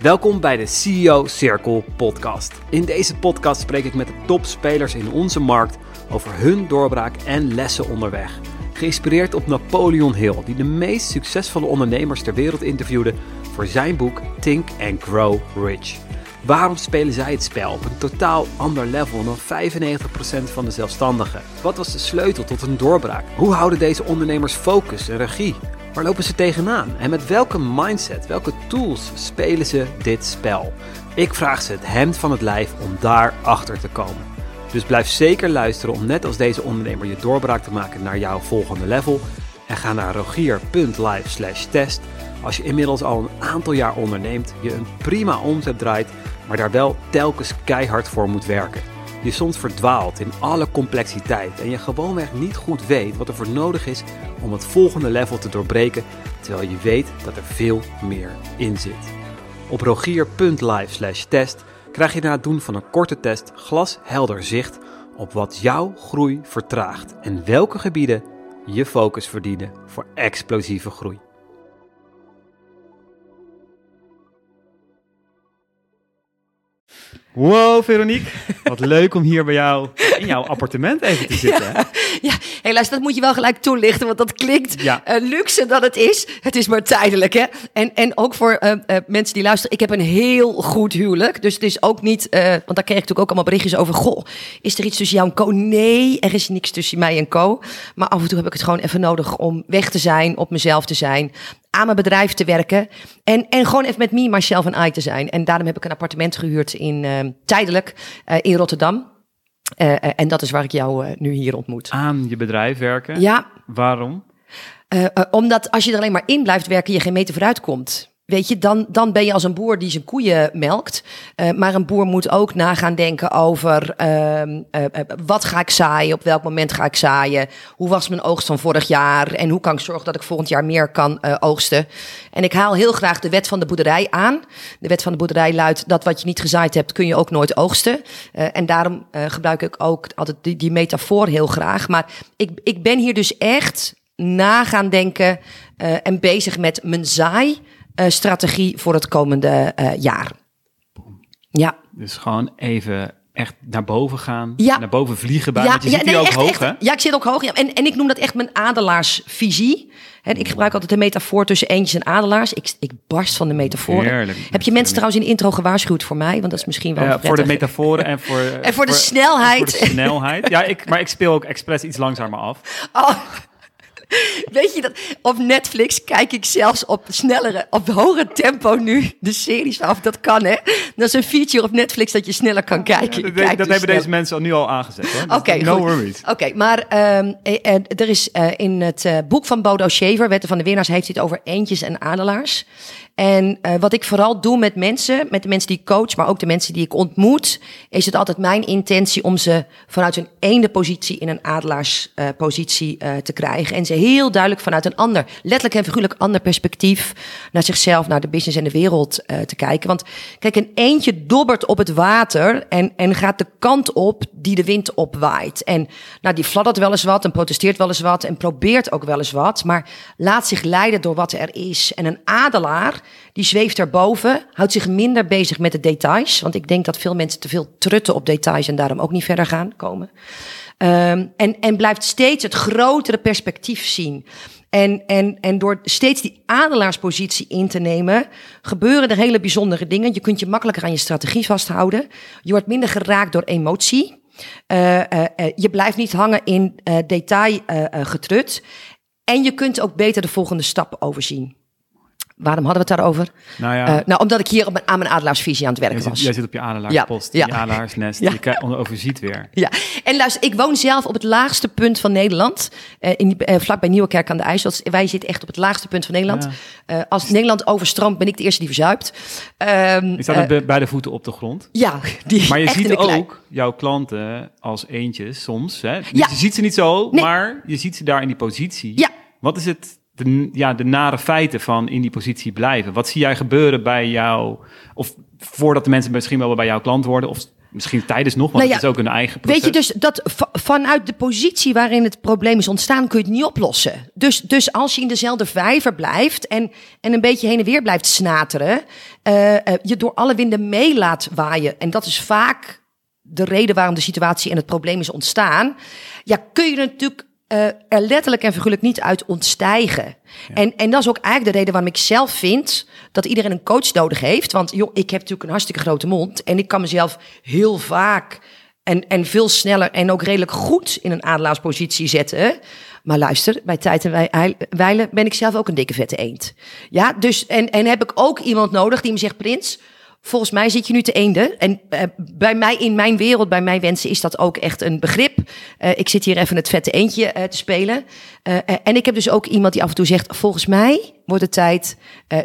Welkom bij de CEO Circle podcast. In deze podcast spreek ik met de topspelers in onze markt over hun doorbraak en lessen onderweg. Geïnspireerd op Napoleon Hill, die de meest succesvolle ondernemers ter wereld interviewde voor zijn boek Think and Grow Rich. Waarom spelen zij het spel op een totaal ander level dan 95% van de zelfstandigen? Wat was de sleutel tot een doorbraak? Hoe houden deze ondernemers focus en regie? Waar lopen ze tegenaan? En met welke mindset, welke tools spelen ze dit spel? Ik vraag ze het hemd van het lijf om daar achter te komen. Dus blijf zeker luisteren om net als deze ondernemer je doorbraak te maken naar jouw volgende level. En ga naar rogier.live test als je inmiddels al een aantal jaar onderneemt, je een prima omzet draait, maar daar wel telkens keihard voor moet werken. Je soms verdwaalt in alle complexiteit en je gewoonweg niet goed weet wat er voor nodig is om het volgende level te doorbreken, terwijl je weet dat er veel meer in zit. Op rogier.live test krijg je na het doen van een korte test glashelder zicht op wat jouw groei vertraagt en welke gebieden je focus verdienen voor explosieve groei. Wow, Veronique. Wat leuk om hier bij jou in jouw appartement even te zitten. Ja, ja. helaas, dat moet je wel gelijk toelichten, want dat klinkt Ja. eh, luxe dat het is. Het is maar tijdelijk, hè. En, en ook voor eh, eh, mensen die luisteren, ik heb een heel goed huwelijk. Dus het is ook niet, want daar kreeg ik natuurlijk ook allemaal berichtjes over. Goh, is er iets tussen jou en Co? Nee, er is niks tussen mij en Co. Maar af en toe heb ik het gewoon even nodig om weg te zijn, op mezelf te zijn, aan mijn bedrijf te werken. En, en gewoon even met me, myself en I te zijn. En daarom heb ik een appartement gehuurd in, eh, tijdelijk eh, in Rotterdam. Eh, eh, en dat is waar ik jou nu hier ontmoet. Aan je bedrijf werken. Ja, Waarom? omdat als je er alleen maar in blijft werken, je geen meter vooruit komt. Weet je, dan, dan ben je als een boer die zijn koeien melkt. Eh, maar een boer moet ook na gaan denken over ehm, eh, eh, wat ga ik zaaien, op welk moment ga ik zaaien, hoe was mijn oogst van vorig jaar en hoe kan ik zorgen dat ik volgend jaar meer kan oogsten. En ik haal heel graag de wet van de boerderij aan. De wet van de boerderij luidt dat wat je niet gezaaid hebt, kun je ook nooit oogsten. En daarom gebruik ik ook altijd die, die metafoor heel graag. Maar ik, ik ben hier dus echt na gaan denken en bezig met mijn zaai-strategie voor het komende eh, jaar. Ja. Dus gewoon even echt naar boven gaan. Ja. Naar boven vliegen bij. ja, want je zit nee, hier ook echt, hoog, echt. hè? Ja, ik zit ook hoog. Ja. En, en ik noem dat echt mijn adelaarsvisie. Hè, ik gebruik altijd de metafoor tussen eentjes en adelaars. Ik, ik barst van de metaforen. Heerlijk. Heb je mensen trouwens in de intro gewaarschuwd voor mij? Want dat is misschien wel Ja, voor de metaforen en voor... En voor de snelheid. Voor de snelheid. Ja, ik, maar ik speel ook expres iets langzamer af. Oh. Weet je dat? Op Netflix kijk ik zelfs op snellere, op hoger tempo nu de series af. Dat kan, hè? Dat is een feature op Netflix dat je sneller kan kijken. dat dus hebben snel. deze mensen al nu al aangezet. Hoor. Dus Oké, no goed. worries. Oké, maar ehm, eh, eh, er is eh, in het boek van Bodo Shaver, Wetten van de Winnaars, heeft hij het over eentjes en adelaars. En eh, wat ik vooral doe met mensen, met de mensen die ik coach, maar ook de mensen die ik ontmoet, is het altijd mijn intentie om ze vanuit een ene positie in een adelaarspositie eh te krijgen. En ze heel duidelijk vanuit een ander, letterlijk en figuurlijk ander perspectief naar zichzelf, naar de business en de wereld eh, te kijken. Want kijk, een eentje dobbert op het water en, en gaat de kant op die de wind opwaait. En nou, die fladdert wel eens wat en protesteert wel eens wat en probeert ook wel eens wat, maar laat zich leiden door wat er is. En een adelaar, die zweeft erboven, houdt zich minder bezig met de details. Want ik denk dat veel mensen te veel trutten op details en daarom ook niet verder gaan komen. Ehm, en, en blijft steeds het grotere perspectief zien. En, en, en door steeds die adelaarspositie in te nemen, gebeuren er hele bijzondere dingen. Je kunt je makkelijker aan je strategie vasthouden. Je wordt minder geraakt door emotie. Eh, eh, eh, je blijft niet hangen in detail getrut. En je kunt ook beter de volgende stap overzien. Waarom hadden we het daarover? Nou ja, Eh, nou, omdat ik hier op mijn, aan mijn adelaarsvisie aan het werken was. jij zit op je adelaarspost, Ja, je adelaarsnest. Ja. Je kijkt- overziet weer. Ja, en luister, ik woon zelf op het laagste punt van Nederland. eh in, eh, vlakbij Nieuwekerk aan de IJssel. Dus wij zitten echt op het laagste punt van Nederland. Eh, als Nederland overstroomt, ben ik de eerste die verzuipt. Je staat eh, met be- beide voeten op de grond. ja, die Maar je ziet de ook jouw klanten als eentjes soms. Hè? Ja. Je ziet ze niet zo, Nee. maar je ziet ze daar in die positie. Ja. Wat is het, de, ja, de nare feiten van in die positie blijven? Wat zie jij gebeuren bij jou? Of voordat de mensen misschien wel bij jouw klant worden? Of Misschien tijdens nog, want Nou ja, het is ook een eigen proces. Weet je, dus dat va- vanuit de positie waarin het probleem is ontstaan, kun je het niet oplossen. Dus, dus als je in dezelfde vijver blijft en, en een beetje heen en weer blijft snateren, eh, eh, je door alle winden mee laat waaien. En dat is vaak de reden waarom de situatie en het probleem is ontstaan. Ja, kun je natuurlijk eh, er letterlijk en figuurlijk niet uit ontstijgen. En, en dat is ook eigenlijk de reden waarom ik zelf vind dat iedereen een coach nodig heeft. Want joh, ik heb natuurlijk een hartstikke grote mond en ik kan mezelf heel vaak en, en veel sneller en ook redelijk goed in een adelaarspositie zetten. Maar luister, bij tijd en wij- wijlen ben ik zelf ook een dikke vette eend. Ja, dus en, en heb ik ook iemand nodig die me zegt, Prins, volgens mij zit je nu te eenden. En eh, bij mij, in mijn wereld, bij mijn wensen, is dat ook echt een begrip. Eh, ik zit hier even het vette eendje eh, te spelen. En ik heb dus ook iemand die af en toe zegt, volgens mij wordt het tijd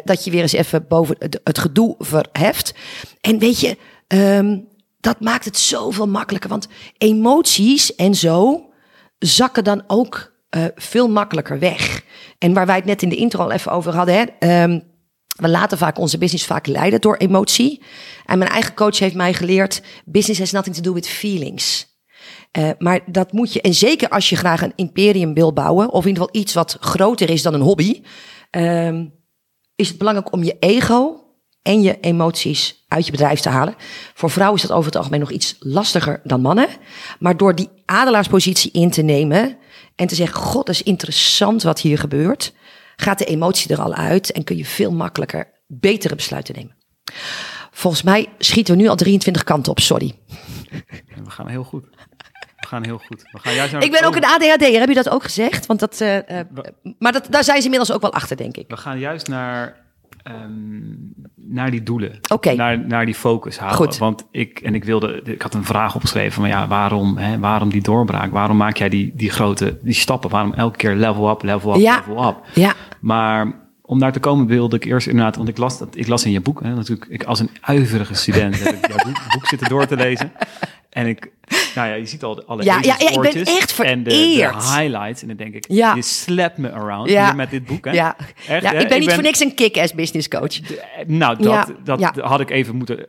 dat je weer eens even boven het, gedoe verheft. En weet je, ehm, dat maakt het zoveel makkelijker. Want emoties en zo zakken dan ook veel makkelijker weg. En waar wij het net in de intro al even over hadden. Hè, ehm, we laten vaak onze business vaak leiden door emotie. En mijn eigen coach heeft mij geleerd: business has nothing to do with feelings. Eh, maar dat moet je, en zeker als je graag een imperium wil bouwen, of in ieder geval iets wat groter is dan een hobby, ehm, is het belangrijk om je ego en je emoties uit je bedrijf te halen. Voor vrouwen is dat over het algemeen nog iets lastiger dan mannen. Maar door die adelaarspositie in te nemen en te zeggen: God, is interessant wat hier gebeurt, gaat de emotie er al uit en kun je veel makkelijker betere besluiten nemen. Volgens mij schieten we nu al 23 kanten op, sorry. We gaan heel goed. We gaan heel goed. We gaan juist naar Ik ben ook een ADHD'er, heb je dat ook gezegd? Want dat, eh, eh, maar dat, daar zijn ze inmiddels ook wel achter, denk ik. We gaan juist naar, ehm, naar die doelen. Naar, naar die focus halen. Goed. Want ik, en ik wilde, ik had een vraag opgeschreven van ja, waarom, hè, waarom die doorbraak? Waarom maak jij die, die grote, die stappen? Waarom elke keer level up, level up, Ja. level up? Ja, Maar om daar te komen wilde ik eerst inderdaad, want ik las, dat, ik las in je boek, hè, natuurlijk, ik als een uiverige student heb ik jouw boek, boek zitten door te lezen. En ik, nou ja, je ziet al alle Ja, ja, ja, ik ben echt En de, de vereerd. highlights. En dan denk ik, Ja. je slapt me around Ja. hier met dit boek. Hè? ja. Echt, ja hè? ik ben niet voor niks een kick-ass business coach. Nou, dat, dat had ik even moeten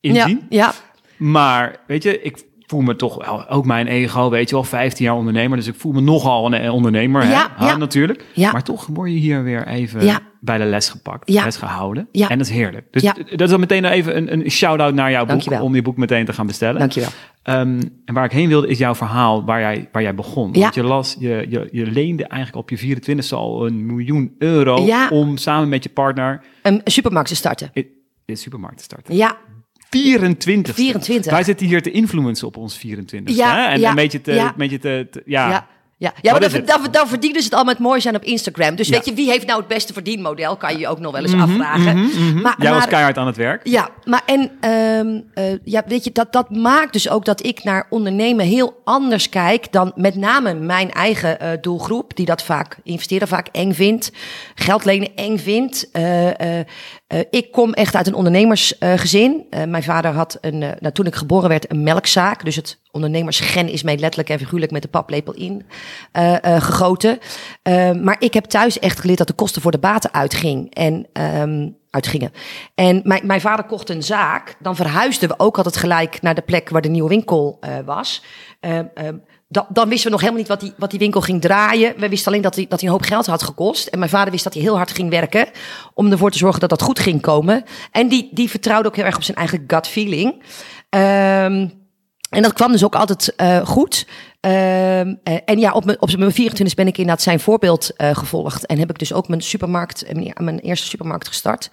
inzien. ja, Maar weet je, ik voel me toch wel, ook mijn ego, weet je wel, 15 jaar ondernemer. Dus ik voel me nogal een eh, ondernemer, hè? Natuurlijk. Ja. Maar toch word je hier weer even Ja. Bij de les gepakt, Ja. les gehouden. Ja. En dat is heerlijk. Dus Ja. dat is dan meteen even een, een shout-out naar jouw boek, om die boek meteen te gaan bestellen. dankjewel. Ehm, en waar ik heen wilde is jouw verhaal waar jij, waar jij begon. Ja. Want je las, je, je, je leende eigenlijk op je 24 al een miljoen euro Ja. om samen met je partner Een, een supermarkt te starten. de supermarkt te starten. Ja, 24. 24. Wij zitten hier te influencen op ons 24. Ja, hè? En ja, een beetje te, ja. een beetje te, te- ja. ja. Ja, ja maar dan, dan, dan verdienen ze het al met mooi zijn op Instagram. Dus Ja. weet je, wie heeft nou het beste verdienmodel? Kan je je ook nog wel eens afvragen. Maar, Jij was maar- keihard aan het werk. Ja, maar en ehm, eh, ja, weet je, dat, dat maakt dus ook dat ik naar ondernemen heel anders kijk dan met name mijn eigen eh, doelgroep, die dat vaak investeren vaak eng vindt, geld lenen eng vindt. Eh, ik kom echt uit een ondernemersgezin. Mijn vader had een, nou, toen ik geboren werd, een melkzaak. Dus het ondernemersgen is mij letterlijk en figuurlijk met de paplepel in eh, eh, gegoten. Eh, maar ik heb thuis echt geleerd dat de kosten voor de baten uitging. En ehm, uitgingen. En mijn, mijn vader kocht een zaak. Dan verhuisden we ook altijd gelijk naar de plek waar de nieuwe winkel was. Ehm, ehm, dan, dan wisten we nog helemaal niet wat die, wat die winkel ging draaien. We wisten alleen dat hij, dat een hoop geld had gekost. En mijn vader wist dat hij heel hard ging werken. Om ervoor te zorgen dat dat goed ging komen. En die, die vertrouwde ook heel erg op zijn eigen gut feeling. En dat kwam dus ook altijd eh, goed. Ehm, eh, en ja, op mijn, op mijn 24 ben ik inderdaad zijn voorbeeld eh, gevolgd. En heb ik dus ook mijn supermarkt, eh, mijn, mijn eerste supermarkt gestart.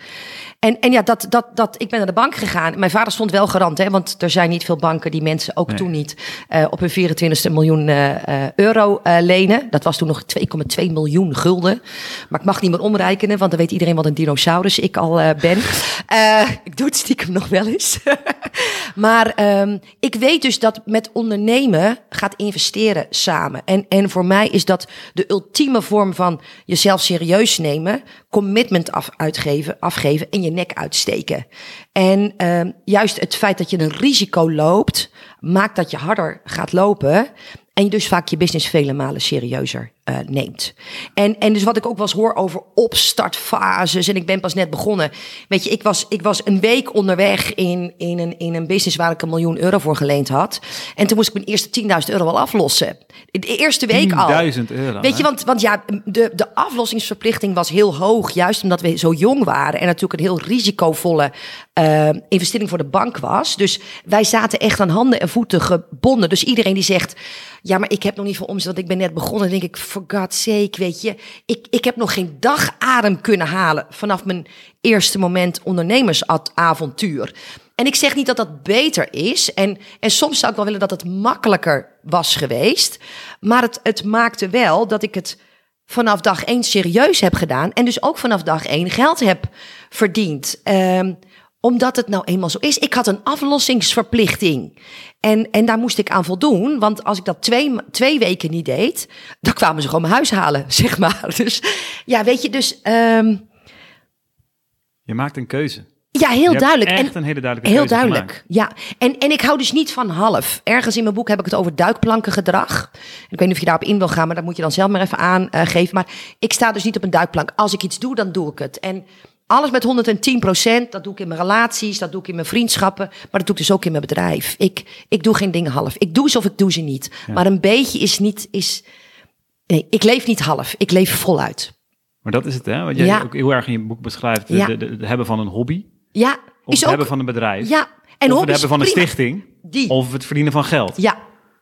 En, en ja, dat, dat, dat, ik ben naar de bank gegaan. Mijn vader stond wel garant, hè, want er zijn niet veel banken die mensen, ook Nee. toen niet, op hun 24ste miljoen eh, eh, euro lenen. Dat was toen nog 2,2 miljoen gulden. Maar ik mag niet meer omrekenen, want dan weet iedereen wat een dinosaurus ik al ben. Ik doe het stiekem nog wel eens. maar ehm, ik weet dus dat met ondernemen gaat investeren samen. En, en voor mij is dat de ultieme vorm van jezelf serieus nemen, commitment af, uitgeven, afgeven en je nek uitsteken. En ehm, juist het feit dat je een risico loopt, maakt dat je harder gaat lopen. En je dus vaak je business vele malen serieuzer eh, neemt. En, en dus wat ik ook wel eens hoor over opstartfases. En ik ben pas net begonnen. Weet je, ik was, ik was een week onderweg in, in, een, in een business waar ik een miljoen euro voor geleend had. En toen moest ik mijn eerste 10.000 euro wel aflossen. De eerste week al. 10.000 euro. Weet je, want, want ja, de, de aflossingsverplichting was heel hoog. Juist omdat we zo jong waren. En natuurlijk een heel risicovolle eh, investering voor de bank was. Dus wij zaten echt aan handen en voeten gebonden. Dus iedereen die zegt. Ja, maar ik heb nog niet veel omzet, want ik ben net begonnen. Dan denk ik, for God's sake, weet je. Ik, ik heb nog geen dag adem kunnen halen vanaf mijn eerste moment ondernemersavontuur. En ik zeg niet dat dat beter is. En, en soms zou ik wel willen dat het makkelijker was geweest. Maar het, het maakte wel dat ik het vanaf dag één serieus heb gedaan. En dus ook vanaf dag één geld heb verdiend. Ehm, omdat het nou eenmaal zo is. Ik had een aflossingsverplichting. En, en daar moest ik aan voldoen. Want als ik dat twee, twee weken niet deed, dan kwamen ze gewoon mijn huis halen, zeg maar. Dus ja, weet je, dus ehm, Je maakt een keuze. ja, heel Je duidelijk. echt En- een hele duidelijke Heel duidelijk, gemaakt. ja. En, en ik hou dus niet van half. Ergens in mijn boek heb ik het over duikplankengedrag. Ik weet niet of je daarop in wil gaan, maar dat moet je dan zelf maar even aangeven. maar ik sta dus niet op een duikplank. Als ik iets doe, dan doe ik het. En alles met 110 procent, dat doe ik in mijn relaties, dat doe ik in mijn vriendschappen, maar dat doe ik dus ook in mijn bedrijf. Ik, ik doe geen dingen half. Ik doe ze of ik doe ze niet. Maar een beetje is niet, is, nee, ik leef niet half. Ik leef voluit. Maar dat is het, hè? Wat jij Ja. ook heel erg in je boek beschrijft. de- Ja. de- de- het hebben van een hobby. Ja, Of is het ook, hebben van een bedrijf. ja. En of het hebben van een prima. stichting. Die. Of het verdienen van geld. Ja,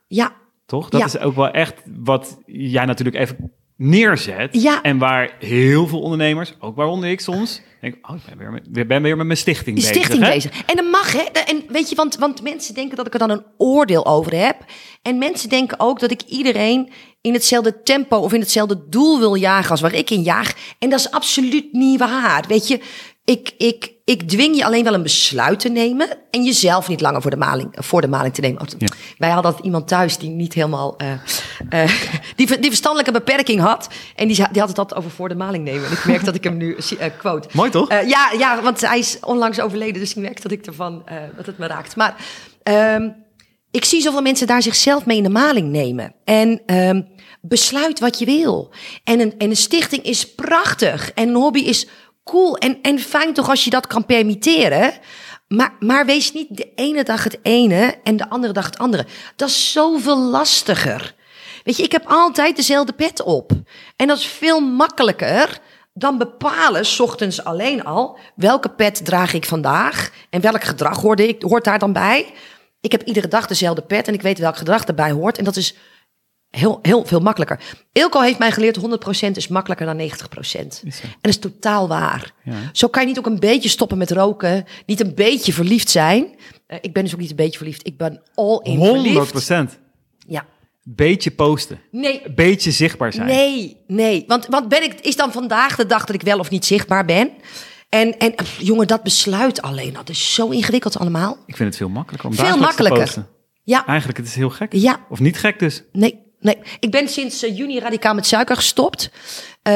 ja. Toch? Dat is ook wel echt wat jij natuurlijk even neerzet. Ja. En waar heel veel ondernemers, ook waaronder ik soms, denk oh, ik ben weer met, ik ben weer met mijn stichting Die bezig. stichting hè? bezig. En dat mag, hè? En weet je, want, want mensen denken dat ik er dan een oordeel over heb. En mensen denken ook dat ik iedereen in hetzelfde tempo of in hetzelfde doel wil jagen als waar ik in jaag. En dat is absoluut niet waar. Weet je, ik, ik, ik dwing je alleen wel een besluit te nemen en jezelf niet langer voor de maling, voor de maling te nemen. Ja. Wij hadden iemand thuis die niet helemaal, eh, eh, die, die verstandelijke beperking had. En die, die had het altijd over voor de maling nemen. En ik merk dat ik hem nu eh, quote. Mooi toch? Ja, ja, want hij is onlangs overleden, dus ik merk dat ik ervan dat het me raakt. Maar ehm, ik zie zoveel mensen daar zichzelf mee in de maling nemen. En ehm, besluit wat je wil. En een, en een stichting is prachtig. En een hobby is cool. En, en fijn toch als je dat kan permitteren. Maar, maar wees niet de ene dag het ene en de andere dag het andere. Dat is zoveel lastiger. Weet je, ik heb altijd dezelfde pet op. En dat is veel makkelijker dan bepalen, s ochtends alleen al, welke pet draag ik vandaag en welk gedrag hoorde ik, hoort daar dan bij. Ik heb iedere dag dezelfde pet en ik weet welk gedrag erbij hoort. En dat is heel, heel veel makkelijker. Ilko heeft mij geleerd, 100% is makkelijker dan 90%. En dat is totaal waar. Ja. Zo kan je niet ook een beetje stoppen met roken, niet een beetje verliefd zijn. Eh, ik ben dus ook niet een beetje verliefd, ik ben all in 100 verliefd. procent. Ja. Beetje posten. Nee, Beetje zichtbaar zijn. Nee, nee. Want, want ben ik, is dan vandaag de dag dat ik wel of niet zichtbaar ben? En, en pff, jongen, dat besluit alleen, dat is zo ingewikkeld allemaal. Ik vind het veel makkelijker om Veel dagelijks te makkelijker. posten. Ja, Eigenlijk, het is heel gek. ja, Of niet gek dus. nee, nee. Ik ben sinds eh, juni radicaal met suiker gestopt. Eh,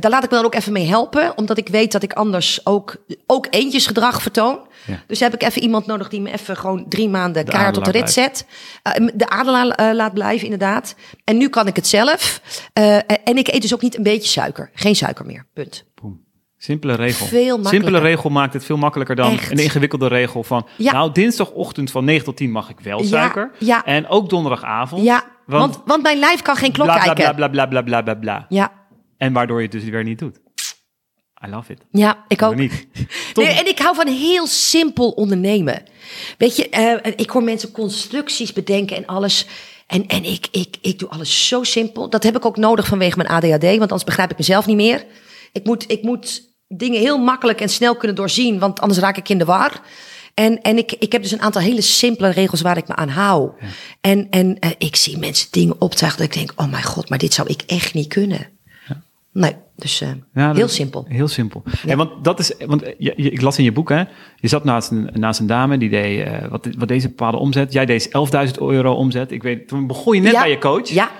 daar laat ik me dan ook even mee helpen, omdat ik weet dat ik anders ook, ook eentjesgedrag vertoon. Ja. Dus heb ik even iemand nodig die me even gewoon drie maanden De kaart op de rit zet. De adelaar laat blijven, inderdaad. En nu kan ik het zelf. En ik eet dus ook niet een beetje suiker. Geen suiker meer, punt. Boom. Simpele regel. Veel. Simpele regel maakt het veel makkelijker dan Echt. een ingewikkelde regel van... Ja. Nou, dinsdagochtend van 9 tot 10 mag ik wel suiker. ja. En ook donderdagavond. Ja, Want, want, want mijn lijf kan geen klok bla, bla, kijken. bla, bla, bla, bla, bla, bla. Ja, En waardoor je het dus weer niet doet. I love it. ja, ik ook. Niet. Nee, en ik hou van heel simpel ondernemen. Weet je, eh, ik hoor mensen constructies bedenken en alles. En, en ik, ik, ik doe alles zo simpel. Dat heb ik ook nodig vanwege mijn ADHD, want anders begrijp ik mezelf niet meer. Ik moet, ik moet dingen heel makkelijk en snel kunnen doorzien, want anders raak ik in de war. En, en ik, ik heb dus een aantal hele simpele regels waar ik me aan hou. En, en eh, ik zie mensen dingen optuigen dat ik denk, oh mijn god, maar dit zou ik echt niet kunnen. Nee, dus eh, Ja, heel simpel. Heel simpel. En want dat is, want eh, je, je- ik las in je boek, hè, je zat naast een, naast een dame die deed wat, wat deze bepaalde omzet. Jij deed 11.000 euro omzet. Ik weet, toen begon je net Ja, bij je coach. Ja,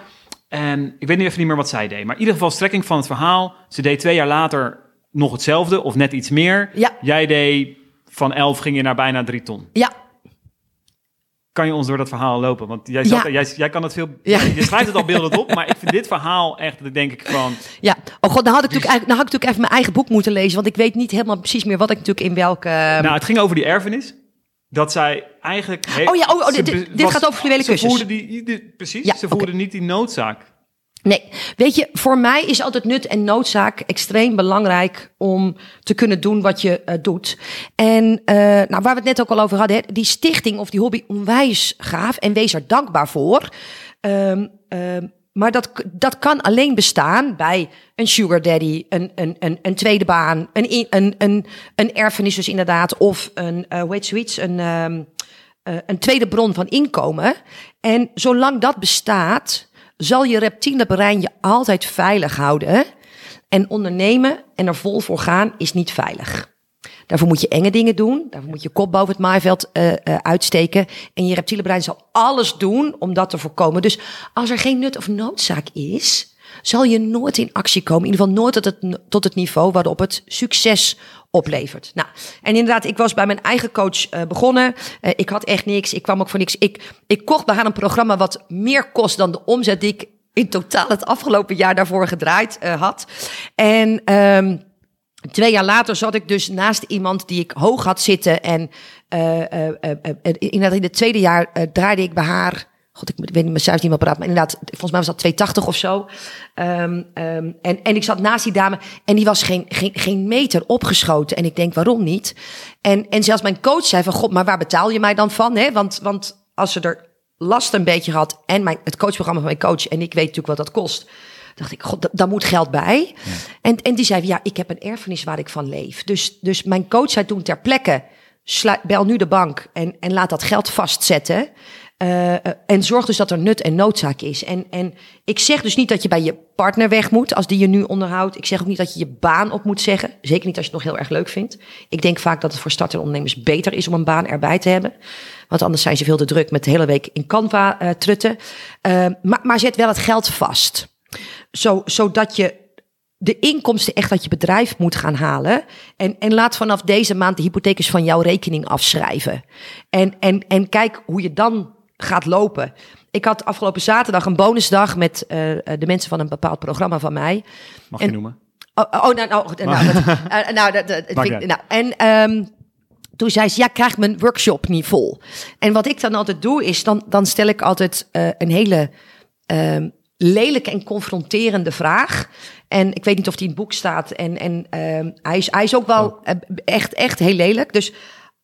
En ik weet nu even niet meer wat zij deed. Maar in ieder geval, strekking van het verhaal. Ze deed twee jaar later nog hetzelfde of net iets meer. Ja. Jij deed van 11 ging je naar bijna 3 ton. ja, kan je ons door dat verhaal lopen? Want jij, zat, Ja. jij, jij kan het veel... Ja. Je schrijft het al beeldend op, maar ik vind dit verhaal echt, dat denk ik van... Ja, oh god, dan had ik natuurlijk, dan had ik natuurlijk even mijn eigen boek moeten lezen. Want ik weet niet helemaal precies meer wat ik natuurlijk in welke... Nou, het ging over die erfenis. Dat zij eigenlijk... Oh ja, oh, oh, ze dit- gaat over fluwelen ze kussens. voerden die, die- precies, Ja, ze voerden niet die noodzaak. Nee, weet je, voor mij is altijd nut en noodzaak extreem belangrijk om te kunnen doen wat je eh, doet. En eh, nou, waar we het net ook al over hadden, die stichting of die hobby onwijs gaaf en wees er dankbaar voor. Ehm, ehm, maar dat, dat kan alleen bestaan bij een sugar daddy, een, een, een, een tweede baan, een, een, een, een erfenis dus inderdaad, of een, eh hoe een, ehm, eh, een tweede bron van inkomen. En zolang dat bestaat, zal je reptiele brein je altijd veilig houden. En ondernemen en er vol voor gaan is niet veilig. Daarvoor moet je enge dingen doen. Daarvoor moet je kop boven het maaiveld eh, eh, uitsteken. En je reptiele brein zal alles doen om dat te voorkomen. Dus als er geen nut of noodzaak is, zal je nooit in actie komen. In ieder geval nooit tot het, tot het niveau waarop het succes oplevert. Nou, en inderdaad, ik was bij mijn eigen coach eh, begonnen. Eh, ik had echt niks. Ik kwam ook voor niks. Ik, ik kocht bij haar een programma wat meer kost dan de omzet die ik in totaal het afgelopen jaar daarvoor gedraaid eh, had. En ehm, Twee jaar later zat ik dus naast iemand die ik hoog had zitten. En inderdaad in het tweede jaar draaide ik bij haar. God, ik weet niet mijn cijfers niet meer paraat. Maar inderdaad, volgens mij was dat 280 of zo. Ehm, ehm, en, en ik zat naast die dame en die was geen, geen, geen meter opgeschoten. En ik denk, waarom niet? En, en zelfs mijn coach zei van, god, maar waar betaal je mij dan van? Hè? Want, want als ze er last een beetje had en mijn, het coachprogramma van mijn coach... en ik weet natuurlijk wat dat kost dacht ik, god, da- daar moet geld bij. En, en die zei, ja, ik heb een erfenis waar ik van leef. Dus, dus mijn coach zei toen ter plekke, bel nu de bank en, en laat dat geld vastzetten. Eh, eh, en zorg dus dat er nut en noodzaak is. En, en ik zeg dus niet dat je bij je partner weg moet, als die je nu onderhoudt. Ik zeg ook niet dat je je baan op moet zeggen. Zeker niet als je het nog heel erg leuk vindt. Ik denk vaak dat het voor startende ondernemers beter is om een baan erbij te hebben. Want anders zijn ze veel te druk met de hele week in Canva eh, trutten. Maar, maar zet wel het geld vast. Zo, zodat je de inkomsten echt uit je bedrijf moet gaan halen. En, en laat vanaf deze maand de hypotheekjes van jouw rekening afschrijven. En, en, en kijk hoe je dan gaat lopen. Ik had afgelopen zaterdag een bonusdag met eh, eh, de mensen van een bepaald programma van mij. Mag En- je noemen? Oh, oh nou, nou, nou, dat, eh, nou, dat, dat, vind Maakt ik- niet nou, en ehm, toen zei ze, ja, krijg mijn workshop niet vol. En wat ik dan altijd doe, is dan, dan stel ik altijd een hele ehm, lelijke en confronterende vraag. En ik weet niet of die in het boek staat. En, en ehm, hij, is, hij is ook wel eh, echt, echt heel lelijk. Dus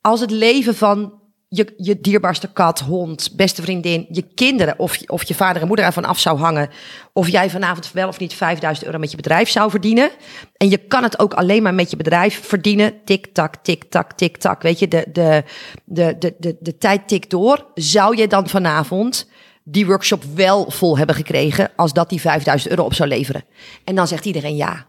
als het leven van je, je dierbaarste kat, hond, beste vriendin, je kinderen of, of je vader en moeder ervan af zou hangen. Of jij vanavond wel of niet 5000 euro met je bedrijf zou verdienen. En je kan het ook alleen maar met je bedrijf verdienen. Tik, tak, tik, tak, tik, tak. Weet je, de, de, de, de, de, de tijd tikt door. Zou je dan vanavond die workshop wel vol hebben gekregen als dat die 5000 euro op zou leveren? En dan zegt iedereen ja.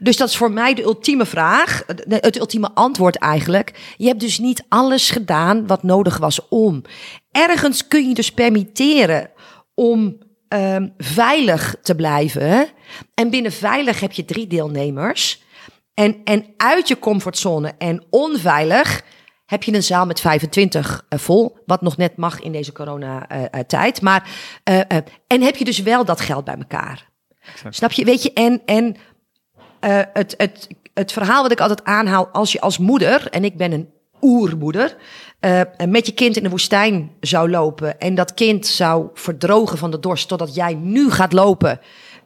Dus dat is voor mij de ultieme vraag, het ultieme antwoord eigenlijk. Je hebt dus niet alles gedaan wat nodig was om. Ergens kun je dus permitteren om ehm, veilig te blijven. En binnen veilig heb je drie deelnemers. En, en uit je comfortzone en onveilig heb je een zaal met 25 eh, vol. Wat nog net mag in deze coronatijd. maar, eh, eh, en heb je dus wel dat geld bij elkaar. Snap je? Weet je, en, en eh, het, het, het verhaal wat ik altijd aanhaal als je als moeder, en ik ben een oermoeder, eh, met je kind in de woestijn zou lopen en dat kind zou verdrogen van de dorst totdat jij nu gaat lopen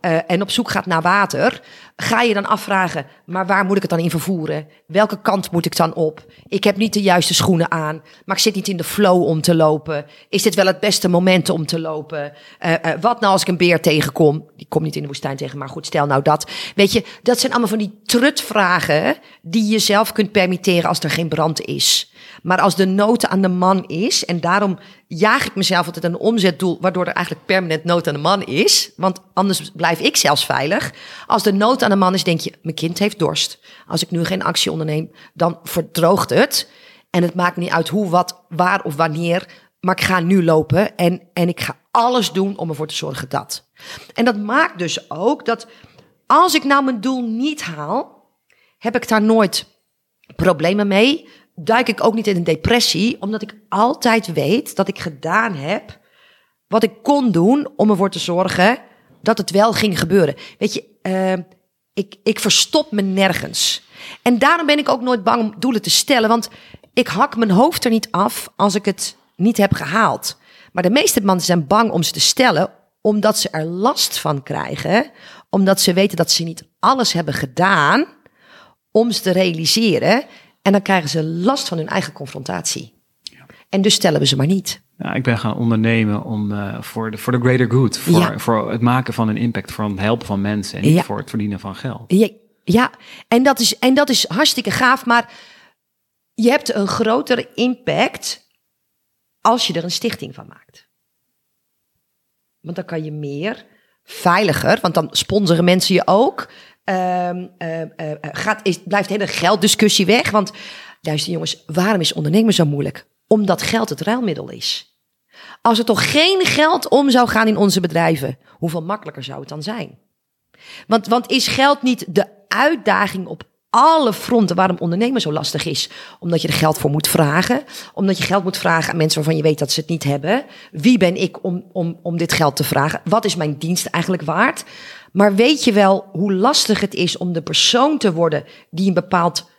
eh, en op zoek gaat naar water, ga je dan afvragen, maar waar moet ik het dan in vervoeren? Welke kant moet ik dan op? Ik heb niet de juiste schoenen aan, maar ik zit niet in de flow om te lopen. Is dit wel het beste moment om te lopen? Eh, eh, wat nou als ik een beer tegenkom? Die komt niet in de woestijn tegen, maar goed, stel nou dat. Weet je, dat zijn allemaal van die trutvragen die je zelf kunt permitteren als er geen brand is. Maar als de nood aan de man is, en daarom jaag ik mezelf altijd een omzetdoel, waardoor er eigenlijk permanent nood aan de man is. Want anders blijf ik zelfs veilig. Als de nood aan de man is, denk je, mijn kind heeft dorst. Als ik nu geen actie onderneem, dan verdroogt het. En het maakt niet uit hoe, wat, waar of wanneer. Maar ik ga nu lopen en, en ik ga alles doen om ervoor te zorgen dat. En dat maakt dus ook dat als ik nou mijn doel niet haal, heb ik daar nooit problemen mee. Duik ik ook niet in een depressie, omdat ik altijd weet dat ik gedaan heb wat ik kon doen om ervoor te zorgen dat het wel ging gebeuren. Weet je, uh, ik, ik verstop me nergens. En daarom ben ik ook nooit bang om doelen te stellen, want ik hak mijn hoofd er niet af als ik het niet heb gehaald. Maar de meeste mensen zijn bang om ze te stellen, omdat ze er last van krijgen, omdat ze weten dat ze niet alles hebben gedaan om ze te realiseren. En dan krijgen ze last van hun eigen confrontatie. Ja. En dus stellen we ze maar niet. Ja, ik ben gaan ondernemen om uh, voor de voor de greater good, voor, ja. voor het maken van een impact, voor het helpen van mensen en niet voor het verdienen van geld. Ja, ja. En, dat is, en dat is hartstikke gaaf, maar je hebt een grotere impact als je er een stichting van maakt. Want dan kan je meer, veiliger, want dan sponsoren mensen je ook. Uh, uh, gaat, is, blijft de hele gelddiscussie weg. Want luister jongens, waarom is ondernemen zo moeilijk? Omdat geld het ruilmiddel is. Als er toch geen geld om zou gaan in onze bedrijven, hoeveel makkelijker zou het dan zijn? Want, want is geld niet de uitdaging op alle fronten waarom ondernemen zo lastig is. Omdat je er geld voor moet vragen. Omdat je geld moet vragen aan mensen waarvan je weet dat ze het niet hebben. Wie ben ik om, om, om dit geld te vragen? Wat is mijn dienst eigenlijk waard? Maar weet je wel hoe lastig het is om de persoon te worden die een bepaald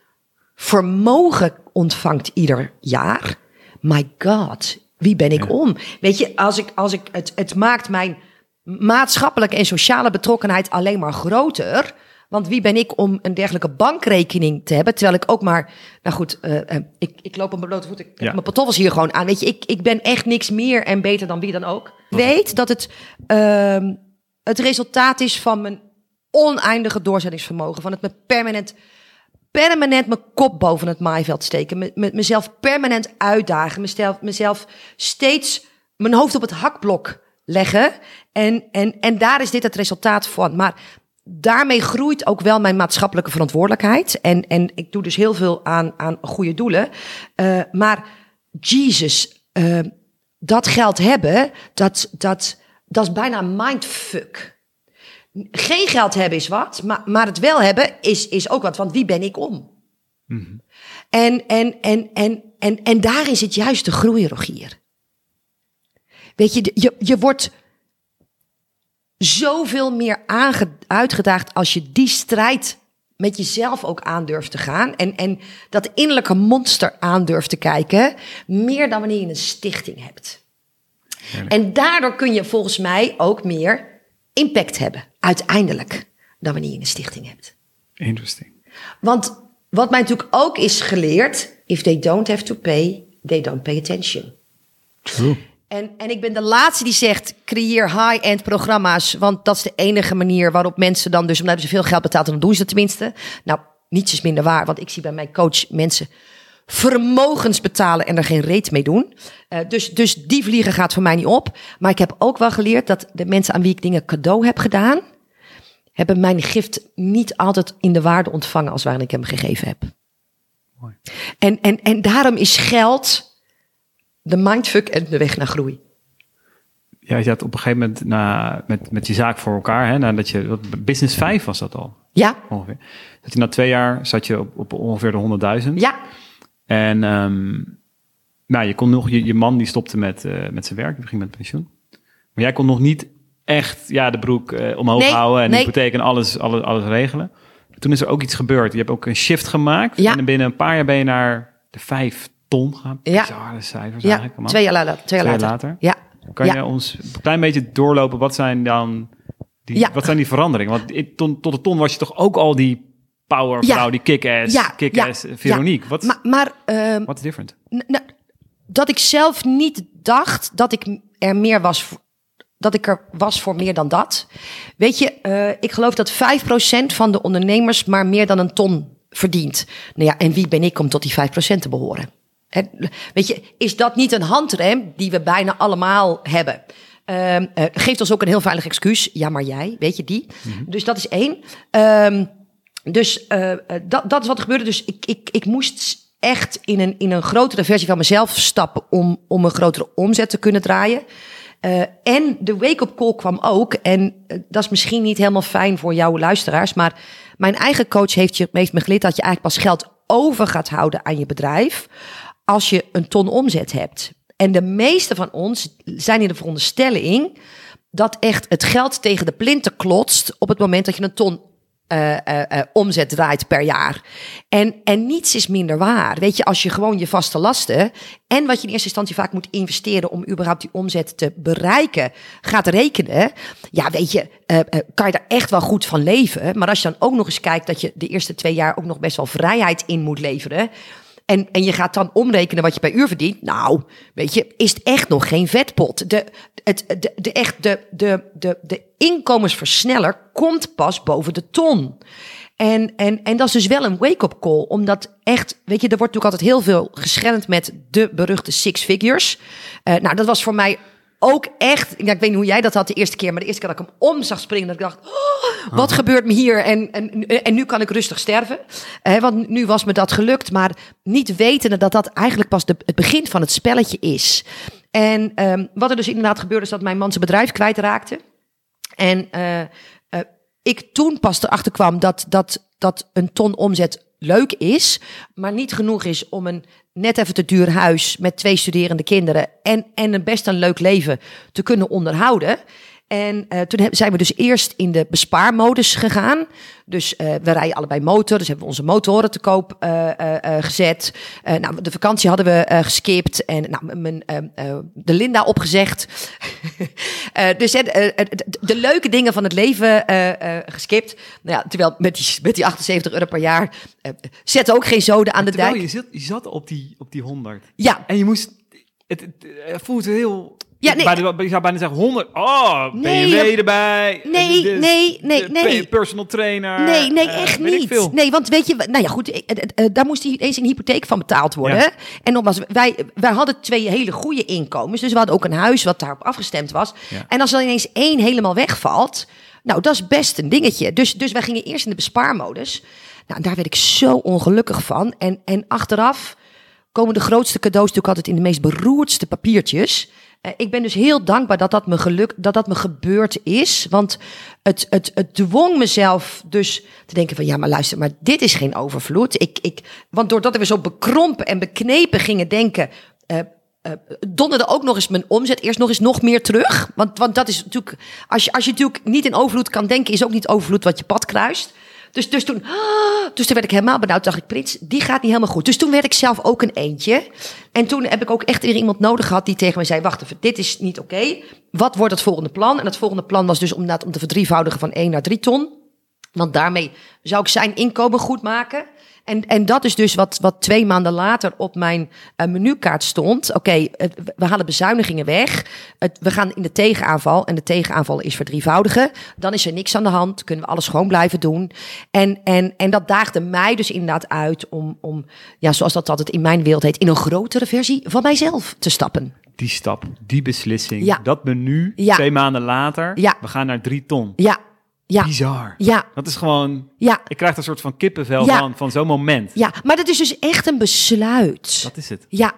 vermogen ontvangt ieder jaar? My God, wie ben ik om? Weet je, als ik, als ik het, het maakt mijn maatschappelijke en sociale betrokkenheid alleen maar groter. Want wie ben ik om een dergelijke bankrekening te hebben? Terwijl ik ook maar, nou goed, uh, uh, ik, ik loop op mijn blote voet. Ik ja. mijn pantoffels hier gewoon aan. Weet je, ik, ik ben echt niks meer en beter dan wie dan ook. Weet dat het, uh, het resultaat is van mijn oneindige doorzettingsvermogen. Van het me permanent, permanent mijn kop boven het maaiveld steken. Me, me, mezelf permanent uitdagen. Mezelf, mezelf steeds mijn hoofd op het hakblok leggen. En, en, en daar is dit het resultaat van. Maar daarmee groeit ook wel mijn maatschappelijke verantwoordelijkheid. En, en ik doe dus heel veel aan, aan goede doelen. Uh, maar Jesus, uh, dat geld hebben, dat, dat, dat is bijna mindfuck. Geen geld hebben is wat, maar, maar het wel hebben is, is ook wat. Want wie ben ik om? Mm -hmm. En, en, en, en, en, en daarin zit juist de groei, Rogier. Weet je, je, je wordt zoveel meer uitgedaagd als je die strijd met jezelf ook aandurft te gaan. En, en dat innerlijke monster aandurft te kijken. Meer dan wanneer je een stichting hebt. En daardoor kun je volgens mij ook meer impact hebben. Uiteindelijk. Dan wanneer je een stichting hebt. Interesting. Want wat mij natuurlijk ook is geleerd. If they don't have to pay, they don't pay attention. True. En, en ik ben de laatste die zegt: creëer high-end programma's. Want dat is de enige manier waarop mensen dan, dus omdat ze veel geld betaald, dan doen ze dat tenminste. Nou, niets is minder waar, want ik zie bij mijn coach mensen vermogens betalen en er geen reet mee doen. Uh, dus, dus die vliegen gaat voor mij niet op. Maar ik heb ook wel geleerd dat de mensen aan wie ik dingen cadeau heb gedaan, hebben mijn gift niet altijd in de waarde ontvangen als waarin ik hem gegeven heb. Mooi. En, en, en daarom is geld de mindfuck en de weg naar groei. Ja, je had op een gegeven moment na, met, met je zaak voor elkaar, hè, nadat je, wat, business 5 was dat al? Ja. Ongeveer. Dat je na twee jaar zat je op, op ongeveer de 100.000. Ja. En um, nou, je kon nog, je, je man die stopte met, uh, met zijn werk, die ging met pensioen. Maar jij kon nog niet echt ja, de broek uh, omhoog nee, houden en nee. hypotheek en alles, alles, alles regelen. Toen is er ook iets gebeurd. Je hebt ook een shift gemaakt. Ja. En binnen een paar jaar ben je naar de vijf ton gaan. Ja. Bizarre cijfers ja. eigenlijk. Twee jaar later. Twee jaar later. later. Ja. Kan je ons een klein beetje doorlopen? Wat zijn dan die, ja. wat zijn die veranderingen? Want tot, tot de ton was je toch ook al die power vrouw, die kick-ass, ja. kick-ass Veronique. Wat, maar, maar um, wat is different? dat ik zelf niet dacht dat ik er meer was dat ik er was voor meer dan dat. Weet je, uh, ik geloof dat 5% van de ondernemers maar meer dan een ton verdient. Nou ja, en wie ben ik om tot die 5% te behoren? weet je, is dat niet een handrem die we bijna allemaal hebben? Uh, geeft ons ook een heel veilig excuus. Ja, maar jij, weet je die? Mm -hmm. Dus dat is één. Um, dus uh, dat, dat is wat er gebeurde. Dus ik, ik, ik moest echt in een, in een grotere versie van mezelf stappen om, om een grotere omzet te kunnen draaien. Uh, en de wake-up call kwam ook. En dat is misschien niet helemaal fijn voor jouw luisteraars. Maar mijn eigen coach heeft, je, heeft me geleerd dat je eigenlijk pas geld over gaat houden aan je bedrijf als je een ton omzet hebt. En de meeste van ons zijn in de veronderstelling dat echt het geld tegen de plinten klotst op het moment dat je een ton uh, omzet draait per jaar. En, en niets is minder waar. Weet je, als je gewoon je vaste lasten en wat je in eerste instantie vaak moet investeren om überhaupt die omzet te bereiken, gaat rekenen. Ja, weet je, kan je daar echt wel goed van leven. Maar als je dan ook nog eens kijkt dat je de eerste twee jaar ook nog best wel vrijheid in moet leveren. En, en je gaat dan omrekenen wat je per uur verdient. Nou, weet je, is het echt nog geen vetpot. De, het, de, de, echt, de, de, de, de inkomensversneller komt pas boven de ton. En, en, en dat is dus wel een wake-up call. Omdat echt, weet je, er wordt natuurlijk altijd heel veel gescheld met de beruchte six figures. Uh, nou, dat was voor mij ook echt, ja, ik weet niet hoe jij dat had de eerste keer, maar de eerste keer dat ik hem om zag springen, dat ik dacht, oh, wat gebeurt me hier? En, en, en nu kan ik rustig sterven. Eh, want nu was me dat gelukt, maar niet wetende dat dat eigenlijk pas de, het begin van het spelletje is. En um, wat er dus inderdaad gebeurde, is dat mijn man zijn bedrijf kwijtraakte. En uh, uh, ik toen pas erachter kwam dat, dat, dat een ton omzet leuk is, maar niet genoeg is om een net even te duur huis met twee studerende kinderen en, en een best een leuk leven te kunnen onderhouden. En uh, toen zijn we dus eerst in de bespaarmodus gegaan. Dus uh, we rijden allebei motor. Dus hebben we onze motoren te koop uh, gezet. nou, de vakantie hadden we geskipt. En nou, mijn, de Linda opgezegd. dus de leuke dingen van het leven geskipt. Nou ja, terwijl met die, met die 78 euro per jaar zet ook geen zoden aan de dijk. Je zat, je zat op, die, op die 100. Ja. En je moest... Het, het, het voelt heel ja, nee. Je zou bijna zeggen 100. Oh, nee, BMW erbij. Nee, de, nee, nee, nee. Personal trainer. Nee, nee, uh, echt niet. Nee, want weet je, nou ja, goed, uh, uh, daar moest eens een hypotheek van betaald worden. Ja. En nogmaals, wij, wij hadden twee hele goede inkomens. Dus we hadden ook een huis wat daarop afgestemd was. Ja. En als er ineens één helemaal wegvalt, nou, dat is best een dingetje. Dus, dus wij gingen eerst in de bespaarmodus. Nou, daar werd ik zo ongelukkig van. En, en achteraf komen de grootste cadeaus natuurlijk altijd in de meest beroerdste papiertjes. Uh, ik ben dus heel dankbaar dat dat me geluk, dat dat me gebeurd is. Want het, het, het dwong mezelf dus te denken van ja, maar luister, maar dit is geen overvloed. Ik, ik, want doordat we zo bekrompen en beknepen gingen denken, uh, uh, donderde ook nog eens mijn omzet eerst nog eens nog meer terug. Want, want dat is natuurlijk, als je, als je natuurlijk niet in overvloed kan denken, is ook niet overvloed wat je pad kruist. Dus, dus, toen, dus toen werd ik helemaal benauwd. dacht ik, Prins, die gaat niet helemaal goed. Dus toen werd ik zelf ook een eentje. En toen heb ik ook echt weer iemand nodig gehad die tegen mij zei... wacht even, dit is niet oké. Wat wordt het volgende plan? En het volgende plan was dus om, om te verdrievoudigen van 1 naar 3 ton. Want daarmee zou ik zijn inkomen goed maken. En, en dat is dus wat, wat twee maanden later op mijn uh, menukaart stond. Oké, okay, we halen bezuinigingen weg. Het, we gaan in de tegenaanval. En de tegenaanval is verdrievoudigen. Dan is er niks aan de hand. Kunnen we alles gewoon blijven doen. En, en, en dat daagde mij dus inderdaad uit om, om, ja, zoals dat altijd in mijn wereld heet, in een grotere versie van mijzelf te stappen. Die stap, die beslissing, ja. dat menu, ja. twee maanden later, ja. we gaan naar drie ton. Ja, ja. Bizar. Ja. Dat is gewoon... Ja. Ik krijg een soort van kippenvel ja. van, van zo'n moment. Ja, maar dat is dus echt een besluit. Dat is het. Ja.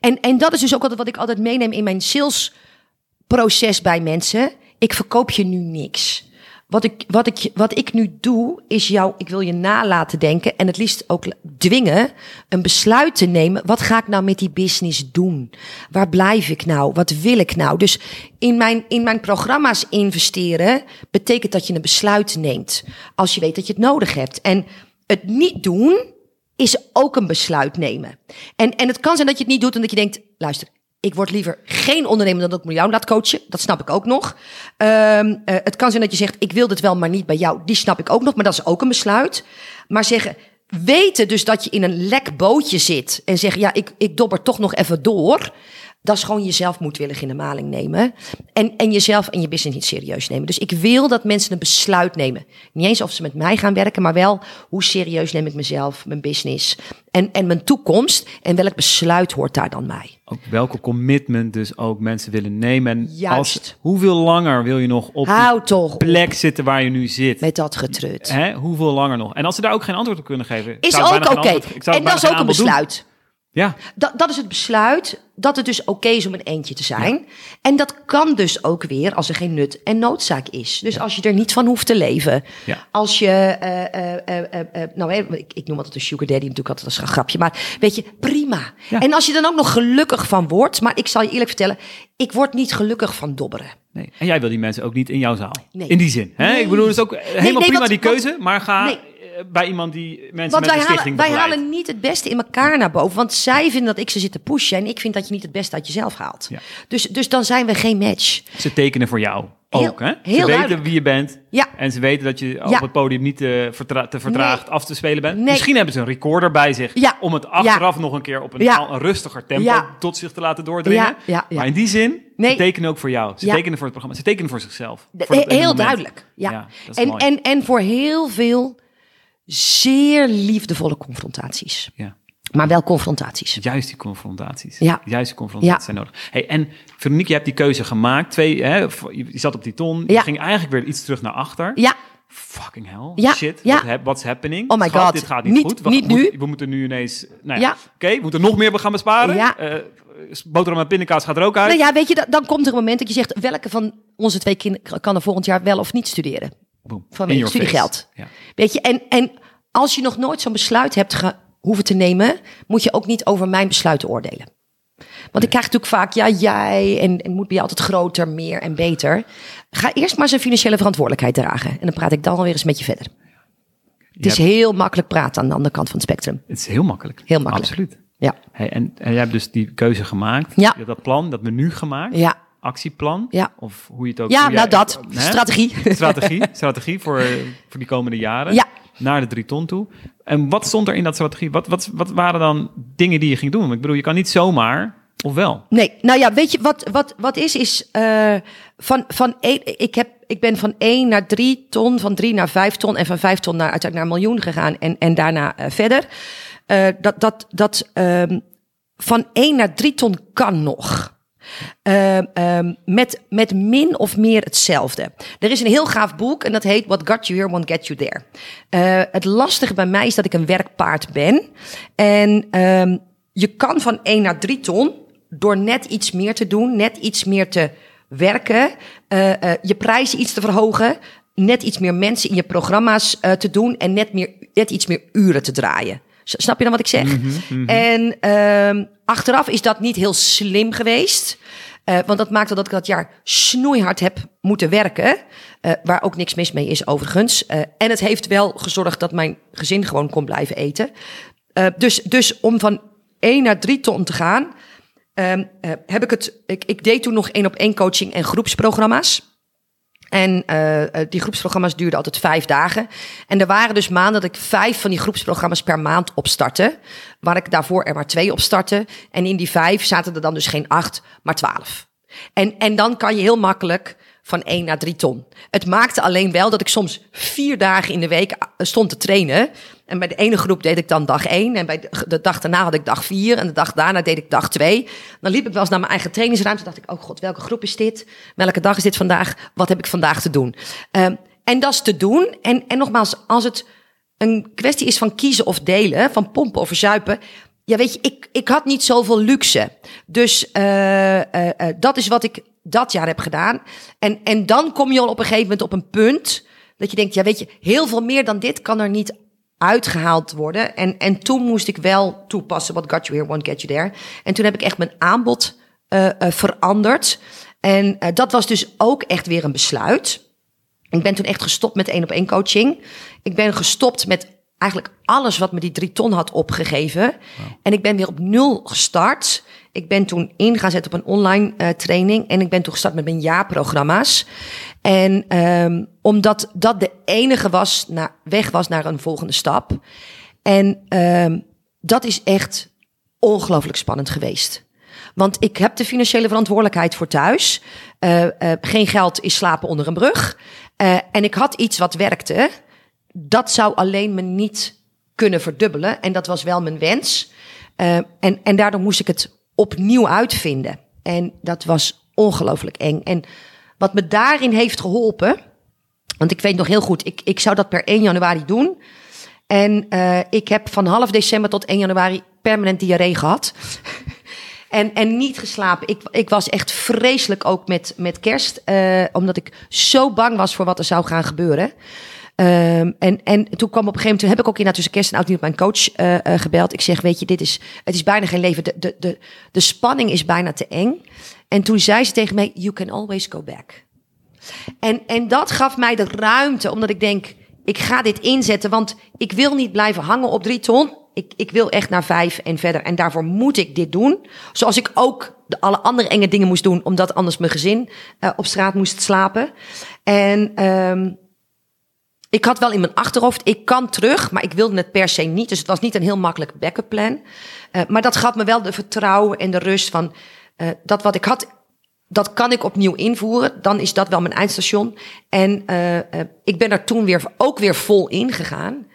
En, en dat is dus ook altijd wat ik altijd meeneem in mijn salesproces bij mensen. Ik verkoop je nu niks. Wat ik, wat, ik, wat ik nu doe, is jou, ik wil je nalaten denken en het liefst ook dwingen een besluit te nemen. Wat ga ik nou met die business doen? Waar blijf ik nou? Wat wil ik nou? Dus in mijn, in mijn programma's investeren betekent dat je een besluit neemt. Als je weet dat je het nodig hebt. En het niet doen is ook een besluit nemen. En, en het kan zijn dat je het niet doet omdat je denkt, luister, ik word liever geen ondernemer dan dat ik jou laat coachen. Dat snap ik ook nog. Um, uh, het kan zijn dat je zegt, ik wil dit wel, maar niet bij jou. Die snap ik ook nog, maar dat is ook een besluit. Maar zeggen, weten dus dat je in een lek bootje zit en zeggen, ja, ik, ik dobber toch nog even door. Dat is gewoon jezelf moedwillig in de maling nemen. En, en jezelf en je business niet serieus nemen. Dus ik wil dat mensen een besluit nemen. Niet eens of ze met mij gaan werken, maar wel hoe serieus neem ik mezelf, mijn business en, en mijn toekomst. En welk besluit hoort daar dan mij? Ook welke commitment dus ook mensen willen nemen. En Juist. Als, hoeveel langer wil je nog op Hou die plek zitten waar je nu zit? Met dat getrut. Hè? Hoeveel langer nog? En als ze daar ook geen antwoord op kunnen geven. Is ook oké. Okay. En dat is ook een besluit. Ja, Dat, dat is het besluit dat het dus oké is om een eentje te zijn. En dat kan dus ook weer als er geen nut en noodzaak is. Dus als je er niet van hoeft te leven. Ja. Als je, eh, eh, eh, nou ik, ik noem altijd een sugar daddy natuurlijk altijd als een grapje. Maar weet je, prima. En als je dan ook nog gelukkig van wordt. Maar ik zal je eerlijk vertellen, ik word niet gelukkig van dobberen. nee. En jij wil die mensen ook niet in jouw zaal. Nee. In die zin. Hè? Nee. Ik bedoel, het is ook helemaal nee, prima die keuze. Maar ga bij iemand die mensen Want met wij een halen, stichting wij begeleidt. halen niet het beste in elkaar naar boven. Want zij vinden dat ik ze zit te pushen. En ik vind dat je niet het beste uit jezelf haalt. Ja. Dus, dus dan zijn we geen match. Ze tekenen voor jou Heel- ook. Hè? Ze heel weten duidelijk. wie je bent. Ja. En ze weten dat je op het podium niet eh, vertra- te vertraagd Nee. af te spelen bent. Nee. Misschien hebben ze een recorder bij zich. Ja. Om het achteraf nog een keer op een, rustiger tempo tot zich te laten doordringen. Maar in die zin, ze tekenen ook voor jou. Ze tekenen voor het programma. Ze tekenen voor zichzelf. Voor heel duidelijk. Ja. en, en, en voor heel veel zeer liefdevolle confrontaties. ja. Maar wel confrontaties. Juist die confrontaties. Ja. Juist die confrontaties Ja. zijn nodig. Hey, en Veronique, je hebt die keuze gemaakt. Twee, hè, je zat op die ton. Je Ja. ging eigenlijk weer iets terug naar achter. Ja, Fucking hell. Ja, Shit. ja. What what's happening? Oh my Schat, God. Dit gaat niet, Niet- goed. We, niet moet- nu. we moeten nu ineens... Nou ja, Ja. Oké, we moeten nog meer gaan besparen. Ja. Eh, boterham en pindakaas gaat er ook uit. nou ja, weet je, dan, dan komt er een moment dat je zegt... welke van onze twee kinderen kan er volgend jaar wel of niet studeren? Boom. Your face. studiegeld. Ja. Weet je, en, en als je nog nooit zo'n besluit hebt ge, hoeven te nemen... moet je ook niet over mijn besluiten oordelen. Want ik krijg natuurlijk vaak, ja, jij en, en moet bij je altijd groter, meer en beter. Ga eerst maar zijn financiële verantwoordelijkheid dragen. En dan praat ik dan alweer eens met je verder. Het is heel makkelijk praten aan de andere kant van het spectrum. Het is heel makkelijk. Heel makkelijk. Absoluut. Ja, Hey, en, en jij hebt dus die keuze gemaakt. Ja. Je hebt dat plan, dat menu gemaakt. ja. Actieplan. Ja. Of hoe je het ook... Ja, nou jij- dat. Hè? Strategie. Strategie. Strategie voor, voor die komende jaren. Ja. Naar de drie ton toe. En wat stond er in dat strategie? Wat, wat, wat waren dan dingen die je ging doen? Ik bedoel, je kan niet zomaar, of wel? Nee, nou ja, weet je wat, wat, wat is, is eh, van, van één, ik, heb, ik ben van 1 naar 3 ton, van 3 naar 5 ton en van 5 ton naar, uiteindelijk naar een miljoen gegaan en, en daarna eh, verder. Eh, dat dat, dat ehm, van 1 naar 3 ton kan nog. Ehm, ehm, met, met min of meer hetzelfde. Er is een heel gaaf boek en dat heet What Got You Here Won't Get You There. Eh, het lastige bij mij is dat ik een werkpaard ben. En ehm, je kan van 1 naar 3 ton door net iets meer te doen, net iets meer te werken, eh, eh, je prijzen iets te verhogen, net iets meer mensen in je programma's te doen en net, meer, net iets meer uren te draaien. Snap je dan wat ik zeg? En ehm, achteraf is dat niet heel slim geweest. Eh, want dat maakte dat ik dat jaar snoeihard heb moeten werken. eh, waar ook niks mis mee is overigens. Eh, en het heeft wel gezorgd dat mijn gezin gewoon kon blijven eten. Dus, dus om van 1 naar 3 ton te gaan, ehm, eh, heb ik het. Ik, ik deed toen nog één op één coaching en groepsprogramma's. En eh, die groepsprogramma's duurden altijd vijf dagen. En er waren dus maanden dat ik vijf van die groepsprogramma's per maand opstartte. Waar ik daarvoor er maar twee op startte. En in die vijf zaten er dan dus geen acht, maar twaalf. En, en dan kan je heel makkelijk van 1 naar 3 ton. Het maakte alleen wel dat ik soms vier dagen in de week eh, stond te trainen. En bij de ene groep deed ik dan dag 1. En bij de, dag daarna had ik dag 4. En de dag daarna deed ik dag 2. Dan liep ik wel eens naar mijn eigen trainingsruimte. dacht ik, oh god, welke groep is dit? Welke dag is dit vandaag? Wat heb ik vandaag te doen? Ehm, en dat is te doen. En, en nogmaals, als het een kwestie is van kiezen of delen, van pompen of verzuipen. Ja, weet je, ik, ik had niet zoveel luxe. Dus eh, eh, eh, dat is wat ik dat jaar heb gedaan. En, en dan kom je al op een gegeven moment op een punt dat je denkt, ja, weet je, heel veel meer dan dit kan er niet uitgehaald worden. En, en toen moest ik wel toepassen, what got you here won't get you there. En toen heb ik echt mijn aanbod eh, eh, veranderd. En eh, dat was dus ook echt weer een besluit. Ik ben toen echt gestopt met één op één coaching. Ik ben gestopt met eigenlijk alles wat me die drie ton had opgegeven. En ik ben weer op nul gestart. Ik ben toen in gaan zetten op een online training. En ik ben toen gestart met mijn jaarprogramma's. En ehm, omdat dat de enige was naar, weg was naar een volgende stap. En ehm, dat is echt ongelooflijk spannend geweest. Want ik heb de financiële verantwoordelijkheid voor thuis. Eh, geen geld is slapen onder een brug. Eh, en ik had iets wat werkte. Dat zou alleen me niet kunnen verdubbelen. En dat was wel mijn wens. En, en daardoor moest ik het opnieuw uitvinden. En dat was ongelooflijk eng. En wat me daarin heeft geholpen. Want ik weet nog heel goed, ik, ik zou dat per 1 januari doen. En uh, ik heb van half december tot 1 januari permanent diarree gehad. en, en niet geslapen. Ik, ik was echt vreselijk ook met, met kerst. Uh, omdat ik zo bang was voor wat er zou gaan gebeuren. Um, en, en toen kwam op een gegeven moment, toen heb ik ook inderdaad tussen kerst en oud nieuw mijn coach uh, gebeld. Ik zeg, weet je, dit is, het is bijna geen leven. De, de, de, de spanning is bijna te eng. En toen zei ze tegen mij, you can always go back. En, en dat gaf mij de ruimte, omdat ik denk, ik ga dit inzetten, want ik wil niet blijven hangen op drie ton. Ik, ik wil echt naar vijf en verder. En daarvoor moet ik dit doen. Zoals ik ook de alle andere enge dingen moest doen, omdat anders mijn gezin uh, op straat moest slapen. En um, ik had wel in mijn achterhoofd, ik kan terug, maar ik wilde het per se niet. Dus het was niet een heel makkelijk backup plan. Uh, maar dat gaf me wel de vertrouwen en de rust van uh, dat wat ik had, dat kan ik opnieuw invoeren. Dan is dat wel mijn eindstation. En uh, ik ben er toen weer ook weer vol in gegaan.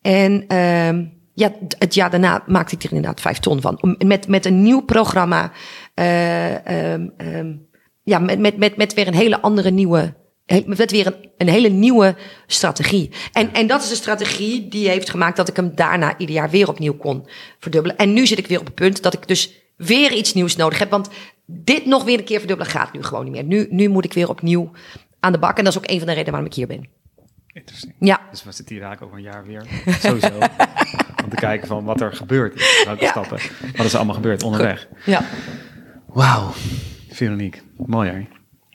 En ehm, ja, het jaar daarna maakte ik er inderdaad vijf ton van. Met, met een nieuw programma. Um, um, ja, met, met, met, met weer een hele andere nieuwe met weer een, een, hele nieuwe strategie. En, en dat is de strategie die heeft gemaakt dat ik hem daarna ieder jaar weer opnieuw kon verdubbelen. En nu zit ik weer op het punt dat ik dus weer iets nieuws nodig heb. Want dit nog weer een keer verdubbelen gaat nu gewoon niet meer. Nu, nu moet ik weer opnieuw aan de bak. En dat is ook een van de redenen waarom ik hier ben. Interessant. Ja. Dus we zitten hier eigenlijk over een jaar weer. Sowieso. om te kijken van wat er gebeurt. Welke ja. stappen. Wat is er allemaal gebeurd onderweg. Ja. Wauw. Veronique. Mooi hè?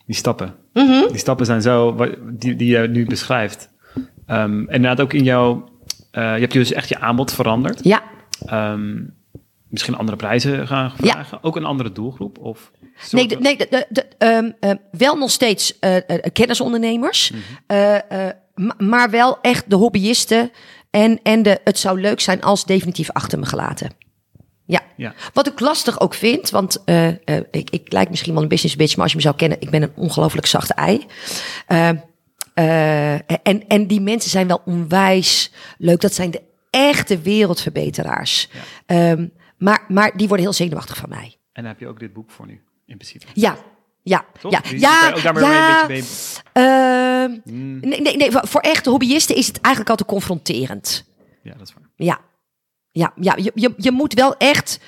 Die stappen. Mm -hmm. Die stappen zijn zo, die, die je nu beschrijft. Um, en inderdaad ook in jouw, uh, je hebt dus echt je aanbod veranderd. Ja. Um, misschien andere prijzen gaan vragen. Ja. Ook een andere doelgroep? Of nee, de, nee de, um, uh, wel nog steeds uh, kennisondernemers. Mm -hmm. maar wel echt de hobbyisten. En, en de, het zou leuk zijn als definitief achter me gelaten. Ja. ja. Wat ik lastig ook vind, want uh, uh, ik, ik lijk misschien wel een business bitch, maar als je me zou kennen, ik ben een ongelooflijk zachte ei. Uh, en, en die mensen zijn wel onwijs leuk. Dat zijn de echte wereldverbeteraars. Ja. Um, maar, maar die worden heel zenuwachtig van mij. En dan heb je ook dit boek voor nu, in principe. Ja, ja, Toch? ja, ja, ook daar maar ja. een beetje mee. Uh, mm. nee, nee, nee, voor echte hobbyisten is het eigenlijk al te confronterend. Ja, dat is waar. Ja, ja, ja je, je, je moet wel echt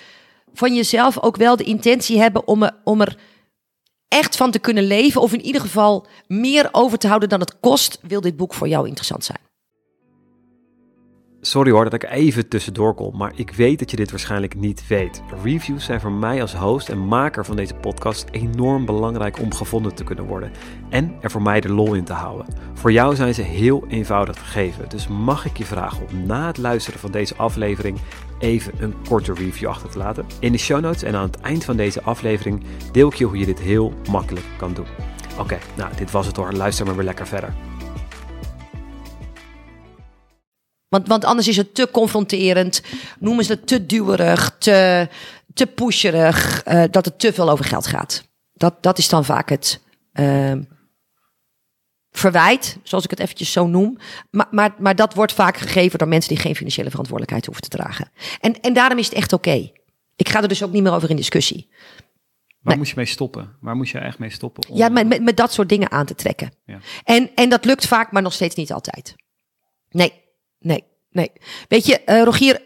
van jezelf ook wel de intentie hebben om om er echt van te kunnen leven. Of in ieder geval meer over te houden dan het kost. Wil dit boek voor jou interessant zijn? Sorry hoor dat ik even tussendoor kom, maar ik weet dat je dit waarschijnlijk niet weet. Reviews zijn voor mij als host en maker van deze podcast enorm belangrijk om gevonden te kunnen worden en er voor mij de lol in te houden. Voor jou zijn ze heel eenvoudig gegeven, dus mag ik je vragen om na het luisteren van deze aflevering even een korte review achter te laten. In de show notes en aan het eind van deze aflevering deel ik je hoe je dit heel makkelijk kan doen. Oké, nou dit was het hoor, luister maar weer lekker verder. Want, want anders is het te confronterend. Noemen ze het te duwerig, te, te pusherig. Uh, dat het te veel over geld gaat. Dat, dat is dan vaak het uh, verwijt, zoals ik het eventjes zo noem. Maar, maar, maar dat wordt vaak gegeven door mensen die geen financiële verantwoordelijkheid hoeven te dragen. En, en daarom is het echt oké. Okay. Ik ga er dus ook niet meer over in discussie. Waar moet je mee stoppen? Waar moet je echt mee stoppen? Om... Ja, met, met, met dat soort dingen aan te trekken. Ja. En, en dat lukt vaak, maar nog steeds niet altijd. Nee, nee, nee. Weet je, uh, Rogier,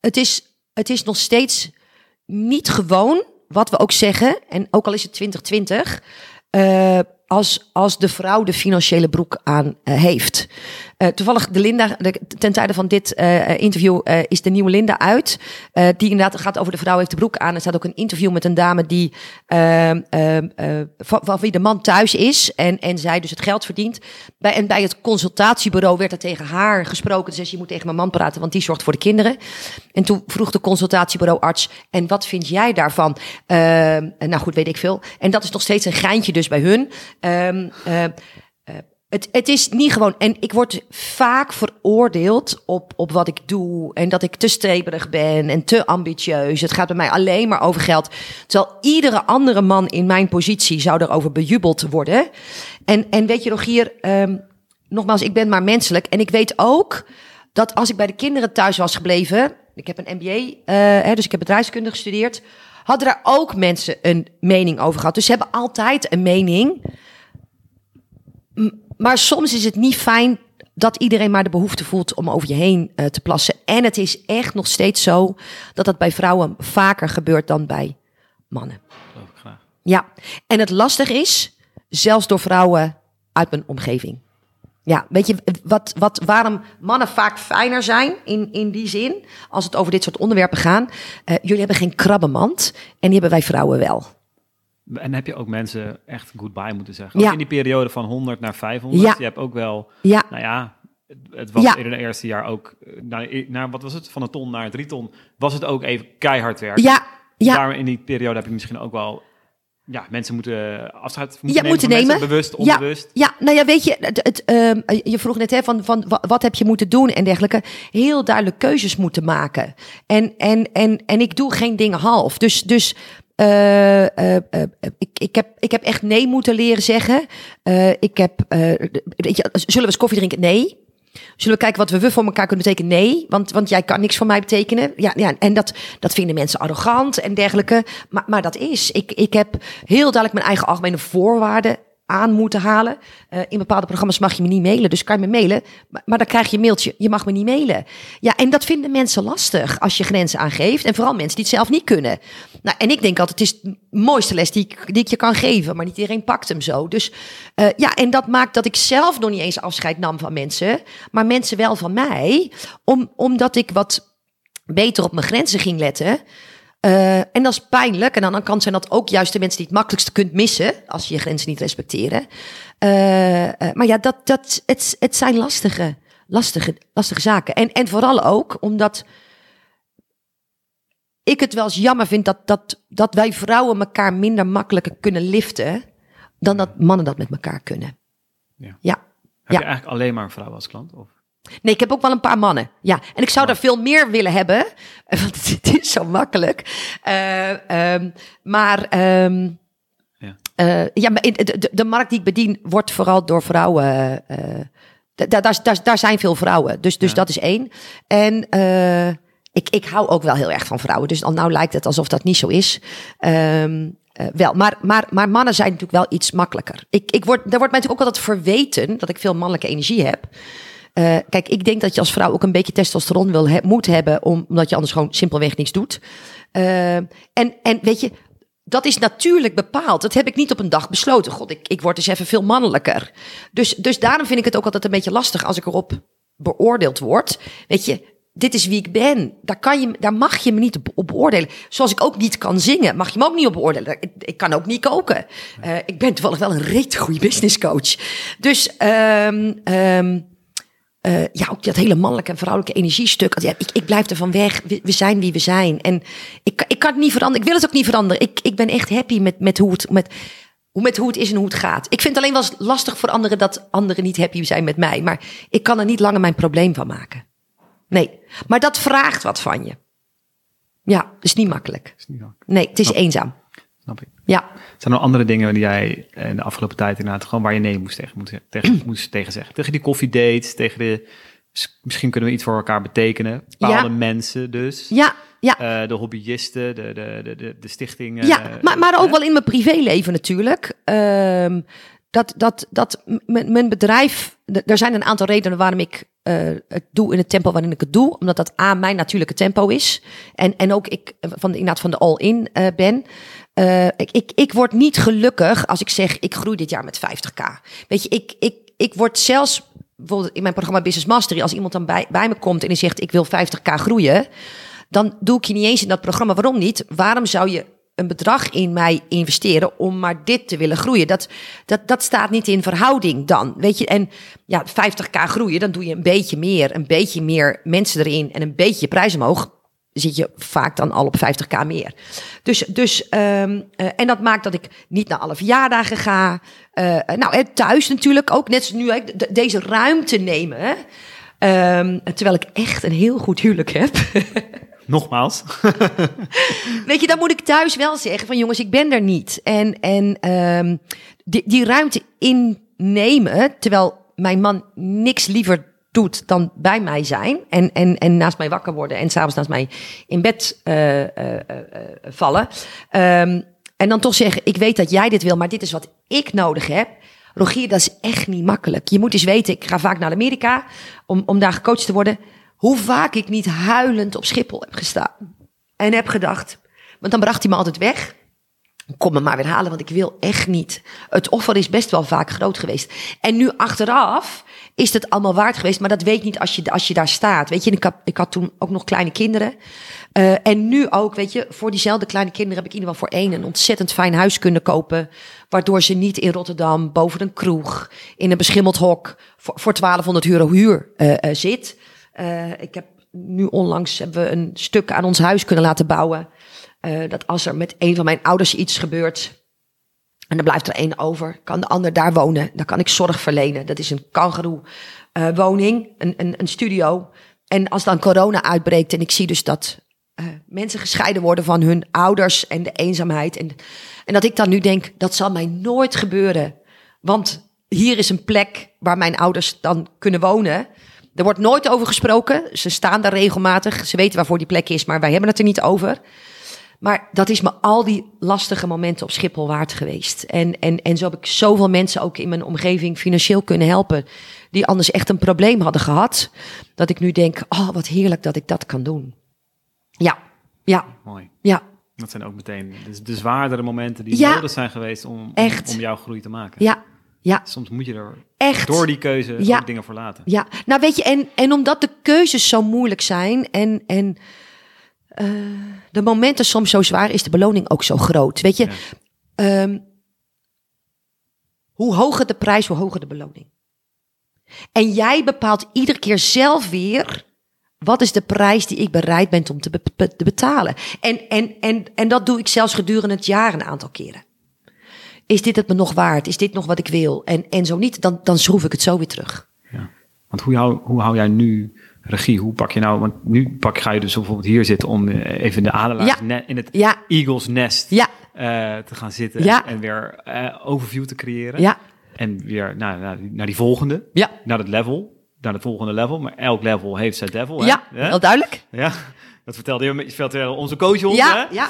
het is, het is nog steeds niet gewoon wat we ook zeggen. En ook al is het 2020. Uh, als, als de vrouw de financiële broek aan uh, heeft. Uh, toevallig de Linda, ten tijde van dit uh, interview is de nieuwe Linda uit. die inderdaad gaat over de vrouw heeft de broek aan. Er staat ook een interview met een dame die ehm, van, van, wie de man thuis is en, en zij dus het geld verdient. Bij, en bij het consultatiebureau werd er tegen haar gesproken. Dus je moet tegen mijn man praten, want die zorgt voor de kinderen. En toen vroeg de consultatiebureauarts, en wat vind jij daarvan? Ehm, nou goed, weet ik veel. En dat is nog steeds een geintje dus bij hun. Het, het is niet gewoon. En ik word vaak veroordeeld op, op wat ik doe. En dat ik te streberig ben en te ambitieus. Het gaat bij mij alleen maar over geld. Terwijl iedere andere man in mijn positie zou erover bejubeld worden. En, en weet je, Rogier, um, nogmaals, ik ben maar menselijk. En ik weet ook dat als ik bij de kinderen thuis was gebleven. Ik heb een MBA, hè, dus ik heb bedrijfskunde gestudeerd. Hadden daar ook mensen een mening over gehad. Dus ze hebben altijd een mening. Maar soms is het niet fijn dat iedereen maar de behoefte voelt om over je heen eh, te plassen. En het is echt nog steeds zo dat dat bij vrouwen vaker gebeurt dan bij mannen. Geloof ik graag. Ja, en het lastig is, zelfs door vrouwen uit mijn omgeving. Ja, weet je wat, wat, waarom mannen vaak fijner zijn in, in die zin, als het over dit soort onderwerpen gaan? Eh, jullie hebben geen krabbenmand en die hebben wij vrouwen wel. En heb je ook mensen echt goodbye moeten zeggen? Ja. Ook in die periode van 100 naar 500. Ja. Je hebt ook wel, Ja, nou ja, het, het was Ja. in het eerste jaar ook, eh, naar, naar, wat was het, van een ton naar drie ton, was het ook even keihard werken. ja, ja. Daar in die periode heb je misschien ook wel, ja, mensen moeten afscheid moeten Ja, nemen moeten nemen. bewust, Ja. onbewust. Ja, nou ja, weet je, het, het, ehm, je vroeg net hè, van, van wa- wat heb je moeten doen en dergelijke. Heel duidelijk keuzes moeten maken. En, en, en, en ik doe geen dingen half. Dus, dus eh, ik, ik, heb, ik heb echt nee moeten leren zeggen. Ik heb, weet je, zullen we eens koffie drinken? Nee. Zullen we kijken wat we we voor elkaar kunnen betekenen? Nee, want, want jij kan niks voor mij betekenen. Ja, ja en dat, dat vinden mensen arrogant en dergelijke. Maar, maar dat is. Ik, ik heb heel duidelijk mijn eigen algemene voorwaarden aan moeten halen. Eh, in bepaalde programma's mag je me niet mailen, dus kan je me mailen. Maar, dan krijg je een mailtje, je mag me niet mailen. Ja, en dat vinden mensen lastig als je grenzen aangeeft. En vooral mensen die het zelf niet kunnen. Nou, en ik denk altijd, het is de mooiste les die ik, die ik je kan geven. Maar niet iedereen pakt hem zo. Dus eh, ja, en dat maakt dat ik zelf nog niet eens afscheid nam van mensen. Maar mensen wel van mij. Om, omdat ik wat beter op mijn grenzen ging letten. Eh, en dat is pijnlijk. En aan de andere kant zijn dat ook juist de mensen die het makkelijkst kunt missen. als je je grenzen niet respecteren. Eh, eh, maar ja, dat, dat, het, het zijn lastige, lastige, lastige zaken. En, en vooral ook omdat ik het wel eens jammer vind dat, dat, dat wij vrouwen elkaar minder makkelijker kunnen liften. dan dat mannen dat met elkaar kunnen. Ja. ja. Heb Ja. je eigenlijk alleen maar een vrouw als klant? Of? Nee, ik heb ook wel een paar mannen. Ja, en ik zou daar veel meer willen hebben, want het is zo makkelijk. Eh, ehm, maar ehm, Ja. eh, ja, maar de, markt die ik bedien wordt vooral door vrouwen. eh da- da- daar, daar, daar zijn veel vrouwen, dus, dus Ja. dat is één. En ik, ik hou ook wel heel erg van vrouwen, dus al nou lijkt het alsof dat niet zo is. Ehm, eh, wel, maar, maar, maar mannen zijn natuurlijk wel iets makkelijker. Ik, ik word, daar wordt mij natuurlijk ook altijd verweten dat ik veel mannelijke energie heb. Eh, kijk, ik denk dat je als vrouw ook een beetje testosteron wil, he- moet hebben, om- omdat je anders gewoon simpelweg niks doet. Eh, en, en weet je, dat is natuurlijk bepaald. Dat heb ik niet op een dag besloten. God, ik, ik word dus even veel mannelijker. Dus, dus daarom vind ik het ook altijd een beetje lastig als ik erop beoordeeld word. Weet je, dit is wie ik ben. Daar, kan je, daar mag je me niet op, beoordelen. Zoals ik ook niet kan zingen, mag je me ook niet op beoordelen. Ik, ik kan ook niet koken. Eh, ik ben toevallig wel een reet goede business coach. Dus ehm, ehm, eh, ja, ook dat hele mannelijke en vrouwelijke energiestuk. Ja, ik, ik blijf ervan weg. We, we zijn wie we zijn. En ik, ik kan het niet veranderen. Ik wil het ook niet veranderen. Ik, ik ben echt happy met, met, hoe het, met, hoe, met hoe het is en hoe het gaat. Ik vind het alleen wel eens lastig voor anderen dat anderen niet happy zijn met mij. Maar ik kan er niet langer mijn probleem van maken. Nee, maar dat vraagt wat van je. Ja, is niet makkelijk. Is niet zo. Nee, het is eenzaam. Snap ik. Ja. Zijn er andere dingen die jij in de afgelopen tijd inderdaad gewoon waar je nee moest tegen, moet, tegen, moest tegen zeggen? Tegen die koffiedates, tegen de, misschien kunnen we iets voor elkaar betekenen. Bepaalde Ja. mensen dus. Ja, ja. Eh, de hobbyisten, de, de, de, de, stichting. Ja, eh, maar, maar ook eh, wel in mijn privéleven natuurlijk. Ehm, dat dat, dat mijn bedrijf. Er zijn een aantal redenen waarom ik eh, het doe in het tempo waarin ik het doe. Omdat dat A, mijn natuurlijke tempo is. En, en ook ik eh, van de, inderdaad van de all-in eh, ben. Eh, ik, ik, ik word niet gelukkig als ik zeg ik groei dit jaar met 50k. Weet je, ik, ik, ik word zelfs bijvoorbeeld in mijn programma Business Mastery, als iemand dan bij, bij me komt en die zegt ik wil 50k groeien, dan doe ik je niet eens in dat programma. Waarom niet? Waarom zou je een bedrag in mij investeren om maar dit te willen groeien? Dat, dat, dat staat niet in verhouding dan. Weet je, en ja, 50k groeien, dan doe je een beetje meer, een beetje meer mensen erin en een beetje je prijs omhoog. Zit je vaak dan al op 50k meer. Dus, dus ehm, eh, en dat maakt dat ik niet naar alle verjaardagen ga. Eh, nou, thuis natuurlijk ook, net zoals nu, de- deze ruimte nemen. Hè. Ehm, terwijl ik echt een heel goed huwelijk heb. Nogmaals. Weet je, dan moet ik thuis wel zeggen van jongens, ik ben er niet. En, en ehm, die, die ruimte innemen, terwijl mijn man niks liever doet dan bij mij zijn. En, en, en naast mij wakker worden en s'avonds naast mij in bed eh, eh, vallen. Ehm, en dan toch zeggen, ik weet dat jij dit wil, maar dit is wat ik nodig heb. Rogier, dat is echt niet makkelijk. Je moet eens weten, ik ga vaak naar Amerika om, om daar gecoacht te worden. Hoe vaak ik niet huilend op Schiphol heb gestaan. En heb gedacht, want dan bracht hij me altijd weg. Kom me maar weer halen, want ik wil echt niet. Het offer is best wel vaak groot geweest. En nu achteraf is het allemaal waard geweest. Maar dat weet niet als je, als je daar staat. Weet je, ik had, ik had toen ook nog kleine kinderen. Uh, en nu ook, weet je, voor diezelfde kleine kinderen heb ik in ieder geval voor één een ontzettend fijn huis kunnen kopen. Waardoor ze niet in Rotterdam boven een kroeg in een beschimmeld hok voor, voor 1200 euro huur uh, uh, zit. ik heb nu onlangs hebben we een stuk aan ons huis kunnen laten bouwen. dat als er met een van mijn ouders iets gebeurt, en dan blijft er één over. Kan de ander daar wonen? Dan kan ik zorg verlenen. Dat is een kangeroe uh, woning, een, een, een, studio. En als dan corona uitbreekt en ik zie dus dat uh, mensen gescheiden worden van hun ouders en de eenzaamheid. En, en dat ik dan nu denk, dat zal mij nooit gebeuren. Want hier is een plek waar mijn ouders dan kunnen wonen. Er wordt nooit over gesproken. Ze staan daar regelmatig. Ze weten waarvoor die plek is, maar wij hebben het er niet over. Maar dat is me al die lastige momenten op Schiphol waard geweest. En, en, en zo heb ik zoveel mensen ook in mijn omgeving financieel kunnen helpen. Die anders echt een probleem hadden gehad. Dat ik nu denk, oh wat heerlijk dat ik dat kan doen. Ja, ja. Mooi. Ja. Dat zijn ook meteen de, de zwaardere momenten die ja, nodig zijn geweest om, echt. om jouw groei te maken. Ja, ja. Soms moet je er Echt? door die keuze ja. dingen voor laten. Ja, nou weet je, en, en omdat de keuzes zo moeilijk zijn en, en uh, de momenten soms zo zwaar, is de beloning ook zo groot. Weet je, ja. um, hoe hoger de prijs, hoe hoger de beloning. En jij bepaalt iedere keer zelf weer. Wat is de prijs die ik bereid ben om te, be te betalen? En, en, en, en dat doe ik zelfs gedurende het jaar een aantal keren. Is dit het me nog waard? Is dit nog wat ik wil? En, en zo niet, dan, dan schroef ik het zo weer terug. Ja. Want hoe hou, hoe hou jij nu regie, hoe pak je nou, want nu pak, ga je dus bijvoorbeeld hier zitten om eh, even de adelaars ja. in het ja. Eagles nest ja. uh, te gaan zitten ja. en weer uh, overview te creëren. Ja. En weer naar, naar, naar die volgende, ja. naar het level, naar het volgende level. Maar elk level heeft zijn devil. Ja, hè? heel duidelijk. Ja, dat vertelde je, vertelde onze coach ons. Ja, hè? ja.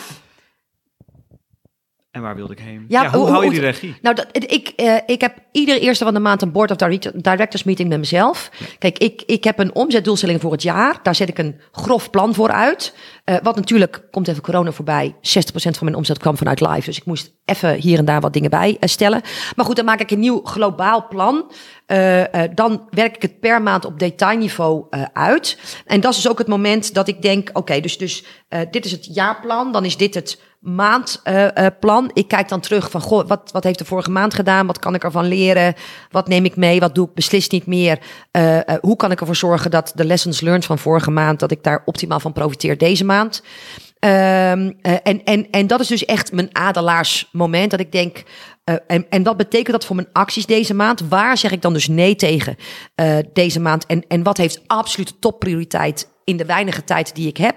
En waar wilde ik heen? Ja, hoe, hou je die regie? Nou, dat, ik, uh, ik heb iedere eerste van de maand een board of directors meeting met mezelf. Kijk, ik, ik heb een omzetdoelstelling voor het jaar. Daar zet ik een grof plan voor uit. Uh, wat natuurlijk, komt even corona voorbij. 60% van mijn omzet kwam vanuit live. Dus ik moest even hier en daar wat dingen bij stellen. Maar goed, dan maak ik een nieuw globaal plan. Dan werk ik het per maand op detailniveau uit. En dat is dus ook het moment dat ik denk, oké, dus, dus dit is het jaarplan. Dan is dit het maandplan. Ik kijk dan terug van, goh, wat, wat heeft de vorige maand gedaan? Wat kan ik ervan leren? Wat neem ik mee? Wat doe ik beslist niet meer? Hoe kan ik ervoor zorgen dat de lessons learned van vorige maand, dat ik daar optimaal van profiteer deze maand? Um, en, en, en dat is dus echt mijn adelaarsmoment. Dat ik denk, en, en dat betekent dat voor mijn acties deze maand. Waar zeg ik dan dus nee tegen deze maand? En, en wat heeft absolute topprioriteit in de weinige tijd die ik heb?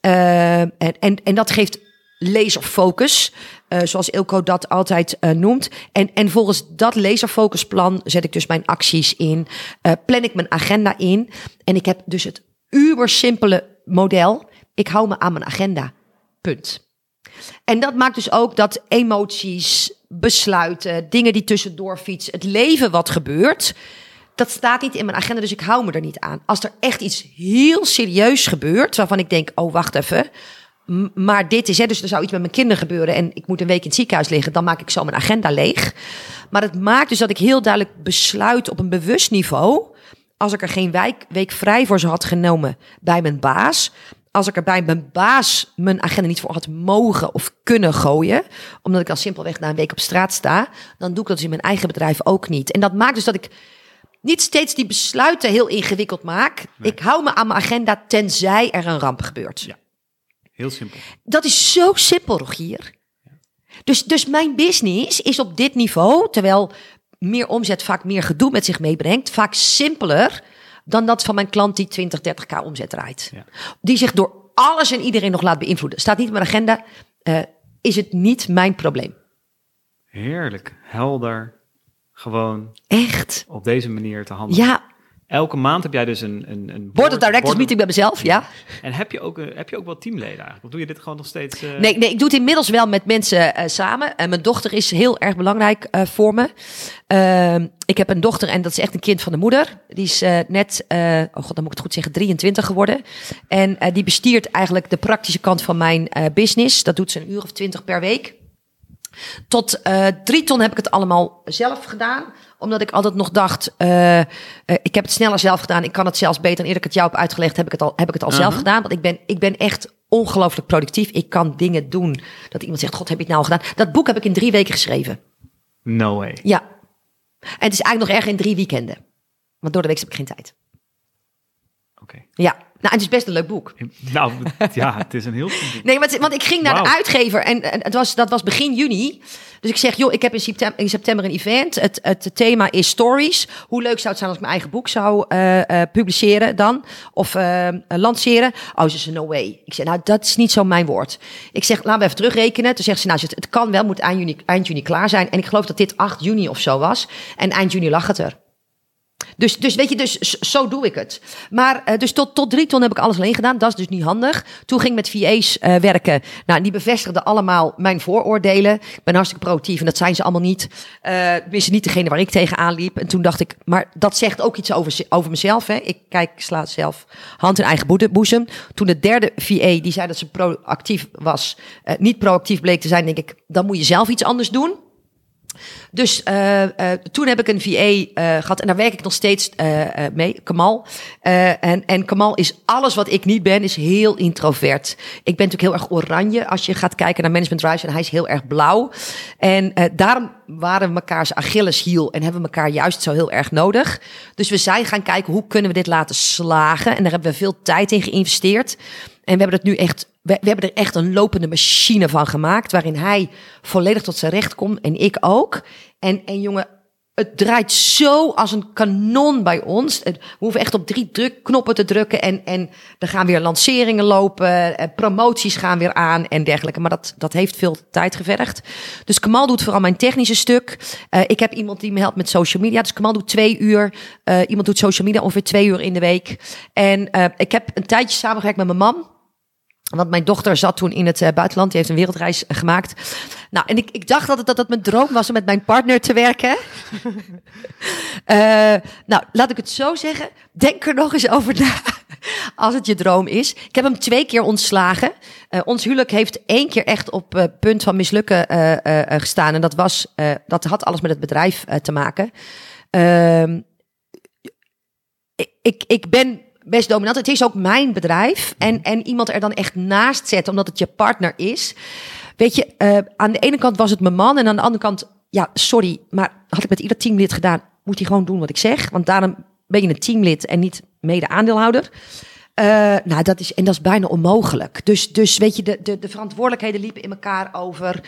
en, en, en dat geeft laserfocus. Zoals Ilko dat altijd noemt. En, en volgens dat laserfocusplan zet ik dus mijn acties in. Plan ik mijn agenda in. En ik heb dus het uber simpele model. Ik hou me aan mijn agenda. Punt. En dat maakt dus ook dat emoties, besluiten, dingen die tussendoor fietsen, het leven wat gebeurt, dat staat niet in mijn agenda, dus ik hou me er niet aan. Als er echt iets heel serieus gebeurt, waarvan ik denk, oh wacht even, maar dit is, hè, dus er zou iets met mijn kinderen gebeuren en ik moet een week in het ziekenhuis liggen, dan maak ik zo mijn agenda leeg. Maar het maakt dus dat ik heel duidelijk besluit op een bewust niveau, als ik er geen week, vrij voor zou had genomen bij mijn baas, als ik er bij mijn baas mijn agenda niet voor had mogen of kunnen gooien, omdat ik dan simpelweg na een week op straat sta, dan doe ik dat dus in mijn eigen bedrijf ook niet. En dat maakt dus dat ik niet steeds die besluiten heel ingewikkeld maak. Ik hou me aan mijn agenda tenzij er een ramp gebeurt. Ja. Heel simpel. Dat is zo simpel, Rogier. Dus, dus mijn business is op dit niveau, terwijl meer omzet vaak meer gedoe met zich meebrengt, vaak simpeler dan dat van mijn klant die 20, 30k omzet draait. Ja. Die zich door alles en iedereen nog laat beïnvloeden. Staat niet op mijn agenda, uh, is het niet mijn probleem. Heerlijk, helder, gewoon. Echt. Op deze manier te handelen. Ja. Elke maand heb jij dus een... een, een Board of Directors meeting bij mezelf, ja. En heb je ook, een- heb je ook wel teamleden eigenlijk? Of doe je dit gewoon nog steeds... eh, Nee, nee, ik doe het inmiddels wel met mensen eh, samen. En mijn dochter is heel erg belangrijk eh, voor me. Ehm, ik heb een dochter en dat is echt een kind van de moeder. Die is eh, net, eh, oh god, dan moet ik het goed zeggen, 23 geworden. En eh, die bestiert eigenlijk de praktische kant van mijn eh, business. Dat doet ze een uur of twintig per week. Tot eh, drie ton heb ik het allemaal zelf gedaan. Omdat ik altijd nog dacht, eh, eh, ik heb het sneller zelf gedaan. Ik kan het zelfs beter. En eerder ik het jou heb uitgelegd, heb ik het al, heb ik het al zelf Uh-huh. gedaan. Want ik ben, ik ben echt ongelooflijk productief. Ik kan dingen doen dat iemand zegt, god, heb je het nou gedaan? Dat boek heb ik in drie weken geschreven. No way. Ja. En het is eigenlijk nog erg in drie weekenden. Want door de week heb ik geen tijd. Ja. Nou, het is best een leuk boek. Nou, ja, het is een heel boek. Nee, want, want ik ging naar de uitgever en, en het was, dat was begin juni. Dus ik zeg, joh, ik heb in september, in september een event. Het, het thema is stories. Hoe leuk zou het zijn als ik mijn eigen boek zou eh, eh, publiceren dan? Of eh, lanceren? Oh, ze zei, no way. Ik zeg, nou, dat is niet zo mijn woord. Ik zeg, laten we even terugrekenen. Toen zegt ze, nou, het, het kan wel, moet eind juni, eind juni klaar zijn. En ik geloof dat dit 8 juni of zo was. En eind juni lag het er. Dus, dus weet je, dus zo doe ik het. Maar eh, dus tot, tot drie ton heb ik alles alleen gedaan. Dat is dus niet handig. Toen ging ik met VA's eh, werken. Nou, die bevestigden allemaal mijn vooroordelen. Ik ben hartstikke productief en dat zijn ze allemaal niet. Eh Tenminste, niet degene waar ik tegenaan liep. En toen dacht ik, maar dat zegt ook iets over, over mezelf. Hè. Ik kijk, sla zelf hand in eigen boezem. Toen de derde VA, die zei dat ze proactief was, niet proactief bleek te zijn, denk ik, dan moet je zelf iets anders doen. Dus eh, eh, toen heb ik een VA eh, gehad en daar werk ik nog steeds mee, Kamal. En, en Kamal is alles wat ik niet ben, is heel introvert. Ik ben natuurlijk heel erg oranje als je gaat kijken naar Management Drives en hij is heel erg blauw. En daarom waren we mekaars Achilleshiel en hebben we elkaar juist zo heel erg nodig. Dus we zijn gaan kijken hoe kunnen we dit laten slagen en daar hebben we veel tijd in geïnvesteerd. En we hebben het nu echt, we, hebben er echt een lopende machine van gemaakt. Waarin hij volledig tot zijn recht komt en ik ook. En, en jongen, het draait zo als een kanon bij ons. We hoeven echt op drie drukknoppen te drukken. En, en er gaan weer lanceringen lopen. eh, Promoties gaan weer aan en dergelijke. Maar dat, dat heeft veel tijd gevergd. Dus Kamal doet vooral mijn technische stuk. Eh, ik heb iemand die me helpt met social media. Dus Kamal doet twee uur. Eh, iemand doet social media ongeveer twee uur in de week. En ik heb een tijdje samengewerkt met mijn man. Want mijn dochter zat toen in het eh, buitenland. Die heeft een wereldreis eh, gemaakt. Nou, en ik, ik dacht altijd dat het mijn droom was om met mijn partner te werken. Eh, nou, laat ik het zo zeggen. Denk er nog eens over na. Als het je droom is. Ik heb hem twee keer ontslagen. Ons huwelijk heeft één keer echt op punt van mislukken gestaan. En dat, was, dat had alles met het bedrijf te maken. Ehm, ik, ik, ik ben best dominant. Het is ook mijn bedrijf. En, en iemand er dan echt naast zetten, omdat het je partner is. Weet je, eh, aan de ene kant was het mijn man. En aan de andere kant, ja, sorry. Maar had ik met ieder teamlid gedaan, moet hij gewoon doen wat ik zeg. Want daarom ben je een teamlid en niet mede-aandeelhouder. Eh, nou, dat is, en dat is bijna onmogelijk. Dus, dus weet je, de, de, de verantwoordelijkheden liepen in elkaar over.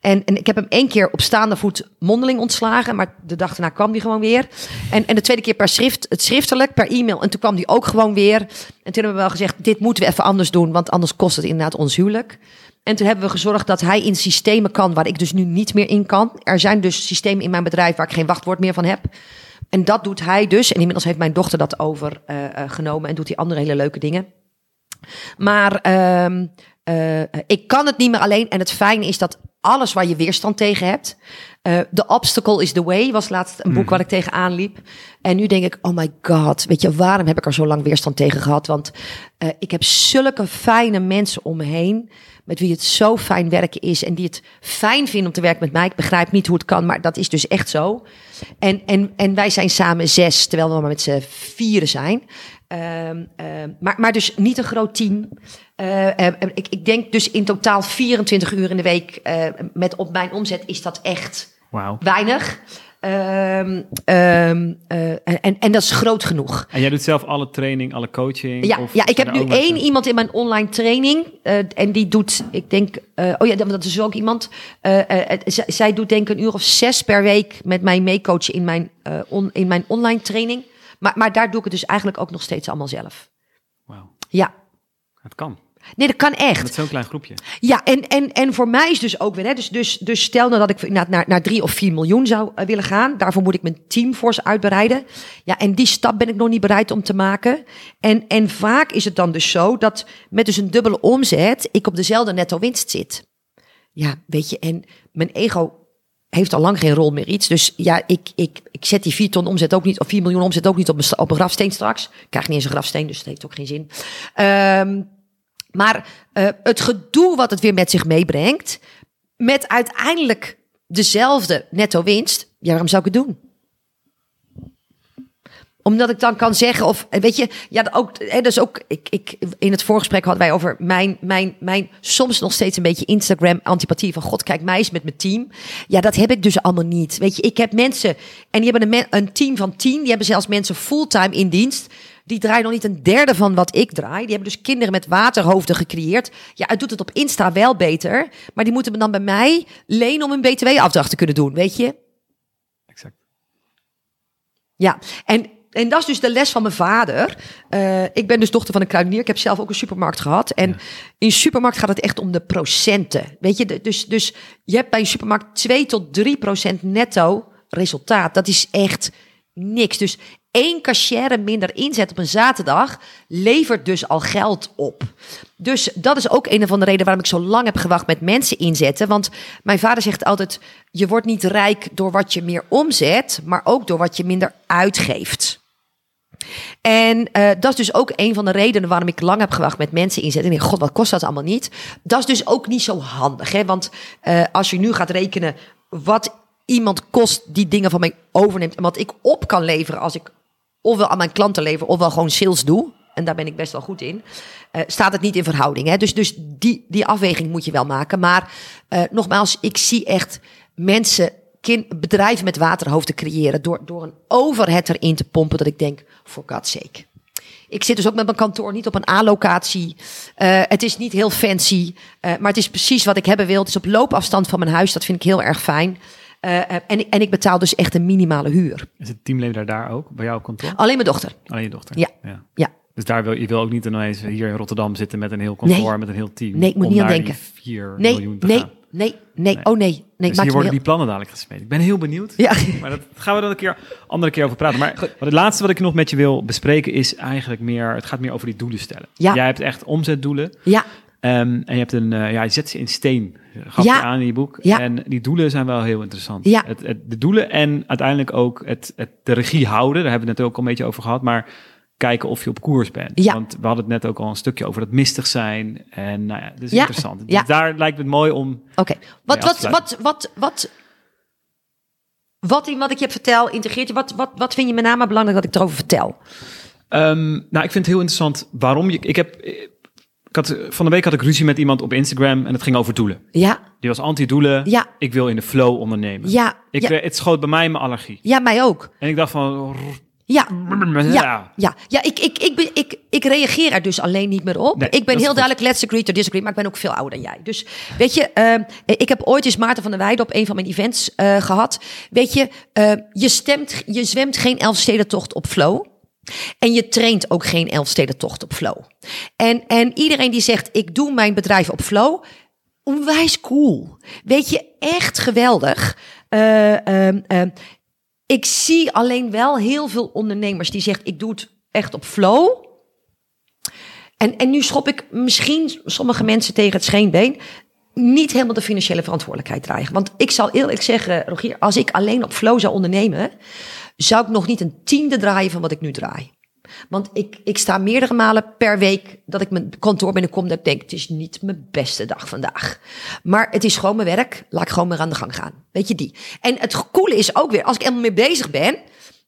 En, en ik heb hem één keer op staande voet mondeling ontslagen. Maar de dag daarna kwam hij gewoon weer. En, en de tweede keer per schrift, het schriftelijk, per e-mail. En toen kwam hij ook gewoon weer. En toen hebben we wel gezegd, dit moeten we even anders doen. Want anders kost het inderdaad ons huwelijk. En toen hebben we gezorgd dat hij in systemen kan waar ik dus nu niet meer in kan. Er zijn dus systemen in mijn bedrijf waar ik geen wachtwoord meer van heb. En dat doet hij dus. En inmiddels heeft mijn dochter dat overgenomen en doet hij andere hele leuke dingen. Maar ehm, eh, ik kan het niet meer alleen. En het fijne is dat alles waar je weerstand tegen hebt. eh The Obstacle is the Way was laatst een boek waar ik tegenaan liep. En nu denk ik, oh my god, weet je, waarom heb ik er zo lang weerstand tegen gehad? Want eh, ik heb zulke fijne mensen om me heen. Met wie het zo fijn werken is. En die het fijn vinden om te werken met mij. Ik begrijp niet hoe het kan, maar dat is dus echt zo. En, en, en wij zijn samen zes, terwijl we maar met z'n vieren zijn. Ehm, ehm, maar, maar dus niet een groot team. Eh, eh, ik, ik denk dus in totaal 24 uur in de week eh, met op mijn omzet is dat echt Wauw. weinig. Ehm, ehm, eh, en, en dat is groot genoeg. En jij doet zelf alle training, alle coaching? Ja, of ja, ik heb nu één iemand in mijn online training. eh, en die doet, ik denk, eh, oh ja, dat is ook iemand. zij doet denk ik een uur of zes per week met mij meecoachen in mijn, on, in mijn online training. Maar, maar daar doe ik het dus eigenlijk ook nog steeds allemaal zelf. Wauw, Ja, het kan. Nee, dat kan echt. Met zo'n klein groepje. Ja, en, en, en voor mij is dus ook weer, hè, dus, dus, dus stel nou dat ik naar, naar, naar drie of vier miljoen zou uh, willen gaan. Daarvoor moet ik mijn teamforce uitbreiden. Ja, en die stap ben ik nog niet bereid om te maken. En, en vaak is het dan dus zo dat met dus een dubbele omzet ik op dezelfde netto winst zit. Ja, weet je, en mijn ego heeft al lang geen rol meer iets. Dus ja, ik, ik, ik zet die 4 ton omzet ook niet, of 4 miljoen omzet ook niet op een, op een grafsteen straks. Ik krijg niet eens een grafsteen, dus dat heeft ook geen zin. Um, maar uh, het gedoe wat het weer met zich meebrengt, met uiteindelijk dezelfde netto winst, ja, waarom zou ik het doen? Omdat ik dan kan zeggen, of weet je, ja, ook, hè, dus ook, ik, ik, in het voorgesprek hadden wij over mijn, mijn, mijn soms nog steeds een beetje Instagram-antipathie van God, kijk mij eens met mijn team. Ja, dat heb ik dus allemaal niet. Weet je, ik heb mensen, en die hebben een team van tien, die hebben zelfs mensen fulltime in dienst. Die draaien nog niet een derde van wat ik draai. Die hebben dus kinderen met waterhoofden gecreëerd. Ja, het doet het op Insta wel beter. Maar die moeten dan bij mij lenen om een BTW-afdracht te kunnen doen, weet je? Exact. Ja, en en dat is dus de les van mijn vader. Uh, ik ben dus dochter van een kruidenier. Ik heb zelf ook een supermarkt gehad. En ja. in supermarkt gaat het echt om de procenten. Weet je, dus, dus je hebt bij een supermarkt 2 tot 3 procent netto resultaat. Dat is echt niks. Dus één cashier minder inzet op een zaterdag levert dus al geld op. Dus dat is ook een van de redenen waarom ik zo lang heb gewacht met mensen inzetten. Want mijn vader zegt altijd: je wordt niet rijk door wat je meer omzet, maar ook door wat je minder uitgeeft. En uh, dat is dus ook een van de redenen waarom ik lang heb gewacht met mensen inzetten. En ik god, wat kost dat allemaal niet? Dat is dus ook niet zo handig. Hè? Want uh, als je nu gaat rekenen wat iemand kost die dingen van mij overneemt. En wat ik op kan leveren als ik ofwel aan mijn klanten lever, ofwel gewoon sales doe. En daar ben ik best wel goed in. Uh, staat het niet in verhouding. Hè? Dus, dus die, die afweging moet je wel maken. Maar uh, nogmaals, ik zie echt mensen, bedrijven met waterhoofden creëren. Door, door een overhead erin te pompen. Dat ik denk, for God's sake. Ik zit dus ook met mijn kantoor niet op een A-locatie. Uh, het is niet heel fancy. maar het is precies wat ik hebben wil. Het is op loopafstand van mijn huis. Dat vind ik heel erg fijn. Uh, en, en ik betaal dus echt een minimale huur. Is het teamleider daar ook, bij jouw kantoor? Alleen mijn dochter. Alleen je dochter? Ja. ja. ja. Dus daar wil je wil ook niet ineens hier in Rotterdam zitten met een heel kantoor, nee. met een heel team. Nee, ik moet niet aan denken. 4 nee, miljoen te nee, gaan. nee, nee, nee, oh nee. nee dus hier worden die plannen dadelijk gesmeed. Ik ben heel benieuwd. Ja. Maar dat gaan we dan een keer, andere keer over praten. Maar wat het laatste wat ik nog met je wil bespreken is eigenlijk meer, het gaat meer over die doelen stellen. Ja. Jij hebt echt omzetdoelen. Ja. Um, en je hebt een, uh, ja, je zet ze in steen, gaf Ja. je aan in je boek. Ja. En die doelen zijn wel heel interessant. Ja. Het, het, de doelen en uiteindelijk ook het, het, de regie houden, daar hebben we het ook al een beetje over gehad, maar kijken of je op koers bent. Ja. Want we hadden het net ook al een stukje over dat mistig zijn. En nou ja, dat is Ja. interessant. Ja. Dus daar lijkt het mooi om... Oké. Wat, wat, wat, wat, wat, wat in wat ik je vertel, integreert je. Wat, wat, wat vind je met name belangrijk dat ik erover vertel? Ehm, nou, ik vind het heel interessant waarom je... Ik heb... Ik had, van de week had ik ruzie met iemand op Instagram en het ging over doelen. Ja, Die was anti-doelen. Ja. Ik wil in de flow ondernemen. ja, Ik, ja, Het schoot bij mij mijn allergie. ja, mij ook. En ik dacht van... Ja, Ja. ja, ja, ja ik, ik, ik, ben, ik, ik reageer er dus alleen niet meer op. Nee, ik ben heel duidelijk let's agree to disagree, maar ik ben ook veel ouder dan jij. Dus weet je, eh, ik heb ooit eens Maarten van der Weijden op een van mijn events eh, gehad. Weet je, eh, je, stemt, je zwemt geen Elfstedentocht op flow. En je traint ook geen Elfstedentocht op flow. En, en iedereen die zegt, ik doe mijn bedrijf op flow, onwijs cool. Weet je, echt geweldig. Eh, ehm, ehm, ik zie alleen wel heel veel ondernemers die zegt, ik doe het echt op flow. En, en nu schop ik misschien sommige mensen tegen het scheenbeen. Niet helemaal de financiële verantwoordelijkheid dragen. Want ik zal eerlijk zeggen, Rogier, als ik alleen op flow zou ondernemen, zou ik nog niet een tiende draaien van wat ik nu draai. Want ik, ik sta meerdere malen per week dat ik mijn kantoor binnenkom. Dat ik denk, het is niet mijn beste dag vandaag. Maar het is gewoon mijn werk. Laat ik gewoon weer aan de gang gaan. Weet je die. En het coole is ook weer, als ik helemaal mee bezig ben.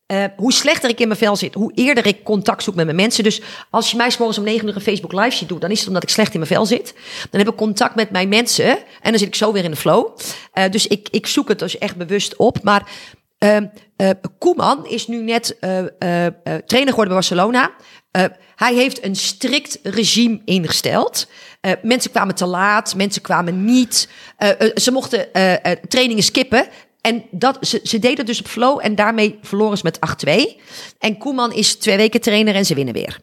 eh, hoe slechter ik in mijn vel zit, hoe eerder ik contact zoek met mijn mensen. Dus als je mij morgens om 9 uur een Facebook live ziet doen, dan is het omdat ik slecht in mijn vel zit. Dan heb ik contact met mijn mensen en dan zit ik zo weer in de flow. Eh, dus ik, ik zoek het dus echt bewust op. Maar Koeman is nu net eh, eh, eh, trainer geworden bij Barcelona. Eh, hij heeft een strikt regime ingesteld. Eh, mensen kwamen te laat, mensen kwamen niet. Eh, eh, ze mochten eh, eh, trainingen skippen. En dat, ze, ze deden dus op flow en daarmee verloren ze met 8-2. En Koeman is twee weken trainer en ze winnen weer.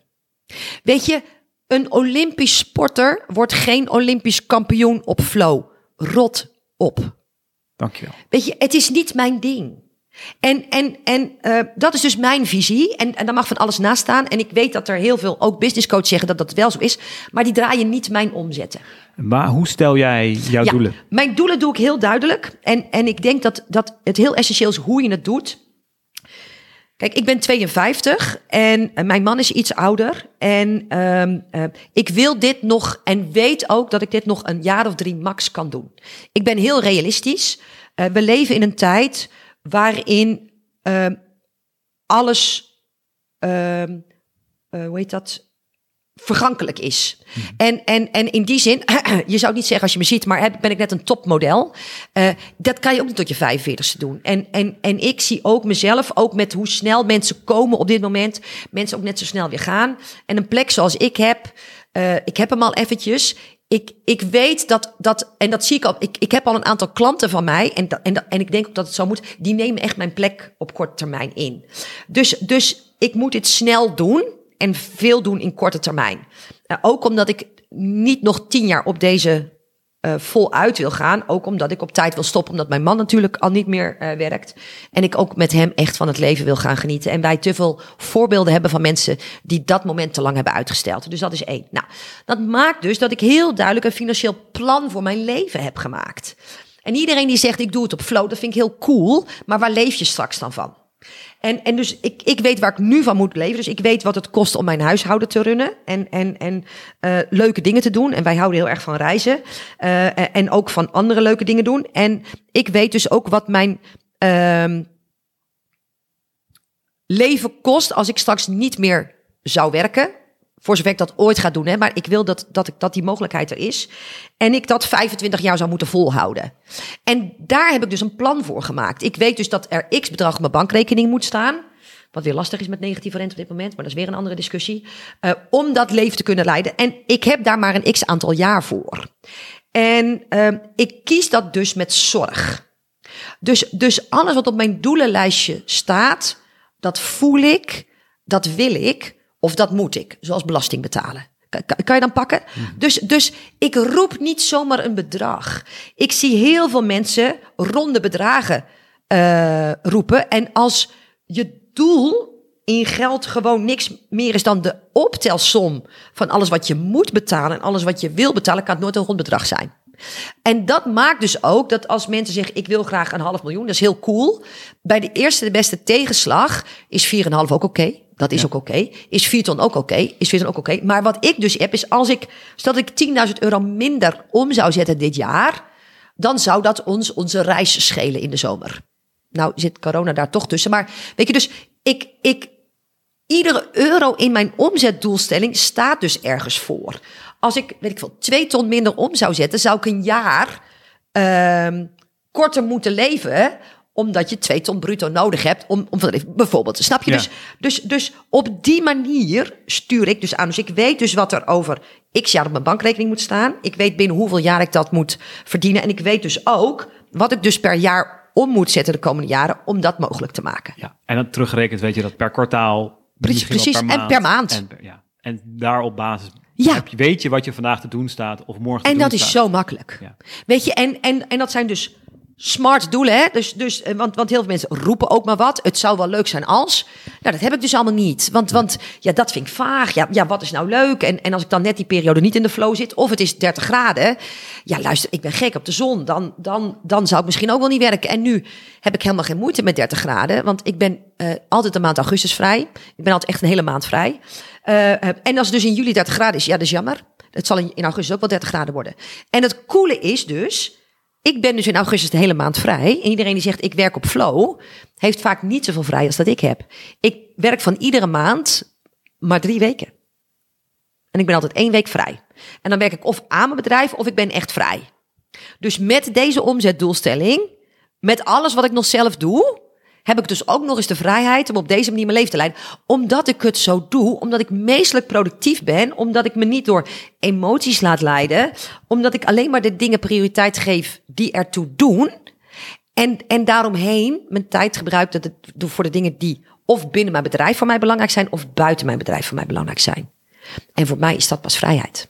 Weet je, Een Olympisch sporter wordt geen Olympisch kampioen op flow. Rot op. Dankjewel. Weet je, het is niet mijn ding. En, en, en uh, dat is dus mijn visie. En, en daar mag van alles naast staan. En ik weet dat er heel veel ook business coaches zeggen dat dat wel zo is. Maar die draaien niet mijn omzetten. Maar hoe stel jij jouw Ja, doelen? Mijn doelen doe ik heel duidelijk. En, en ik denk dat, dat het heel essentieel is hoe je het doet. Kijk, ik ben 52 en eh, mijn man is iets ouder. En ehm, eh, ik wil dit nog en weet ook dat ik dit nog een jaar of drie max kan doen. Ik ben heel realistisch. Eh, we leven in een tijd waarin ehm, alles, ehm, eh, hoe heet dat, vergankelijk is. En, en, en in die zin, je zou niet zeggen als je me ziet, maar heb- ben ik net een topmodel. Eh, dat kan je ook niet tot je 45ste doen. En, en, en ik zie ook mezelf, ook met hoe snel mensen komen op dit moment, mensen ook net zo snel weer gaan. En een plek zoals ik heb, eh, ik heb hem al eventjes. Ik, ik weet dat, dat, en dat zie ik al, ik, ik heb al een aantal klanten van mij, en, dat, en, dat, en ik denk ook dat het zo moet, die nemen echt mijn plek op korte termijn in. Dus, dus ik moet dit snel doen en veel doen in korte termijn. Eh, ook omdat ik niet nog tien jaar op deze eh voluit wil gaan. Ook omdat ik op tijd wil stoppen, omdat mijn man natuurlijk al niet meer eh, werkt. En ik ook met hem echt van het leven wil gaan genieten. En wij te veel voorbeelden hebben van mensen die dat moment te lang hebben uitgesteld. Dus dat is één. Nou, dat maakt dus dat ik heel duidelijk een financieel plan voor mijn leven heb gemaakt. En iedereen die zegt ik doe het op flow, dat vind ik heel cool. Maar waar leef je straks dan van? En, en dus ik, ik weet waar ik nu van moet leven. Dus ik weet wat het kost om mijn huishouden te runnen. En, en, en eh, leuke dingen te doen. En wij houden heel erg van reizen. Eh, en- ook van andere leuke dingen doen. En ik weet dus ook wat mijn ehm, leven kost als ik straks niet meer zou werken. Voor zover ik dat ooit ga doen. Hè. Maar ik wil dat, dat, ik, dat die mogelijkheid er is. En ik dat 25 jaar zou moeten volhouden. En daar heb ik dus een plan voor gemaakt. Ik weet dus dat er x bedrag op mijn bankrekening moet staan. Wat weer lastig is met negatieve rente op dit moment. Maar dat is weer een andere discussie. eh, om dat leven te kunnen leiden. En ik heb daar maar een x aantal jaar voor. En ehm, ik kies dat dus met zorg. Dus, dus alles wat op mijn doelenlijstje staat, dat voel ik, dat wil ik of dat moet ik, zoals belasting betalen. Kan, kan- je dan pakken? Dus, dus ik roep niet zomaar een bedrag. Ik zie heel veel mensen ronde bedragen eh, roepen. En als je doel in geld gewoon niks meer is dan de optelsom van alles wat je moet betalen en alles wat je wil betalen, kan het nooit een rond bedrag zijn. En dat maakt dus ook dat als mensen zeggen: Ik wil graag een half miljoen, dat is heel cool. Bij de eerste, de beste tegenslag is 4,5 ook oké. Dat is ook oké. Is 4 ton ook oké? Is 4 ton ook oké? Maar wat ik dus heb, is als ik, stel dat ik 10.000 euro minder om zou zetten dit jaar, dan zou dat ons onze reis schelen in de zomer. Nou zit corona daar toch tussen. Maar weet je, dus ik, ik, iedere euro in mijn omzetdoelstelling staat dus ergens voor. Als ik, weet ik veel, twee ton minder om zou zetten, zou ik een jaar ehm, korter moeten leven omdat je twee ton bruto nodig hebt om, om. Bijvoorbeeld, snap je? Ja. Dus, dus, dus op die manier stuur ik dus aan. Dus ik weet dus wat er over x jaar op mijn bankrekening moet staan. Ik weet binnen hoeveel jaar ik dat moet verdienen. En ik weet dus ook wat ik dus per jaar om moet zetten de komende jaren om dat mogelijk te maken. Ja. En dan teruggerekend weet je dat per kwartaal. Precies, precies. En per maand. En, ja. en daar op basis Ja. heb je, weet je wat je vandaag te doen staat of morgen te En doen dat is zo makkelijk. Ja. Weet je, en, en, en dat zijn dus smart doelen. Hè? Dus, dus, eh, want, want heel veel mensen roepen ook maar wat. Het zou wel leuk zijn als. Nou, dat heb ik dus allemaal niet. Want, want ja, dat vind ik vaag. Ja, ja, wat is nou leuk? En, en als ik dan net die periode niet in de flow zit, of het is 30 graden. Ja, luister, ik ben gek op de zon. Dan, dan, dan zou ik misschien ook wel niet werken. En nu heb ik helemaal geen moeite met 30 graden. Want ik ben eh, altijd de maand augustus vrij. Ik ben altijd echt een hele maand vrij. Eh, en als het dus in juli 30 graden is, ja, dat is jammer. Het zal in augustus ook wel 30 graden worden. En het coole is dus, ik ben dus in augustus de hele maand vrij. En iedereen die zegt ik werk op flow, heeft vaak niet zoveel vrij als dat ik heb. Ik werk van iedere maand maar drie weken. En ik ben altijd één week vrij. En dan werk ik of aan mijn bedrijf of ik ben echt vrij. Dus met deze omzetdoelstelling, met alles wat ik nog zelf doe, heb ik dus ook nog eens de vrijheid om op deze manier mijn leven te leiden. Omdat ik het zo doe, omdat ik meestelijk productief ben, omdat ik me niet door emoties laat leiden, omdat ik alleen maar de dingen prioriteit geef die ertoe doen. En, en daaromheen mijn tijd gebruik dat het voor de dingen die of binnen mijn bedrijf voor mij belangrijk zijn, of buiten mijn bedrijf voor mij belangrijk zijn. En voor mij is dat pas vrijheid.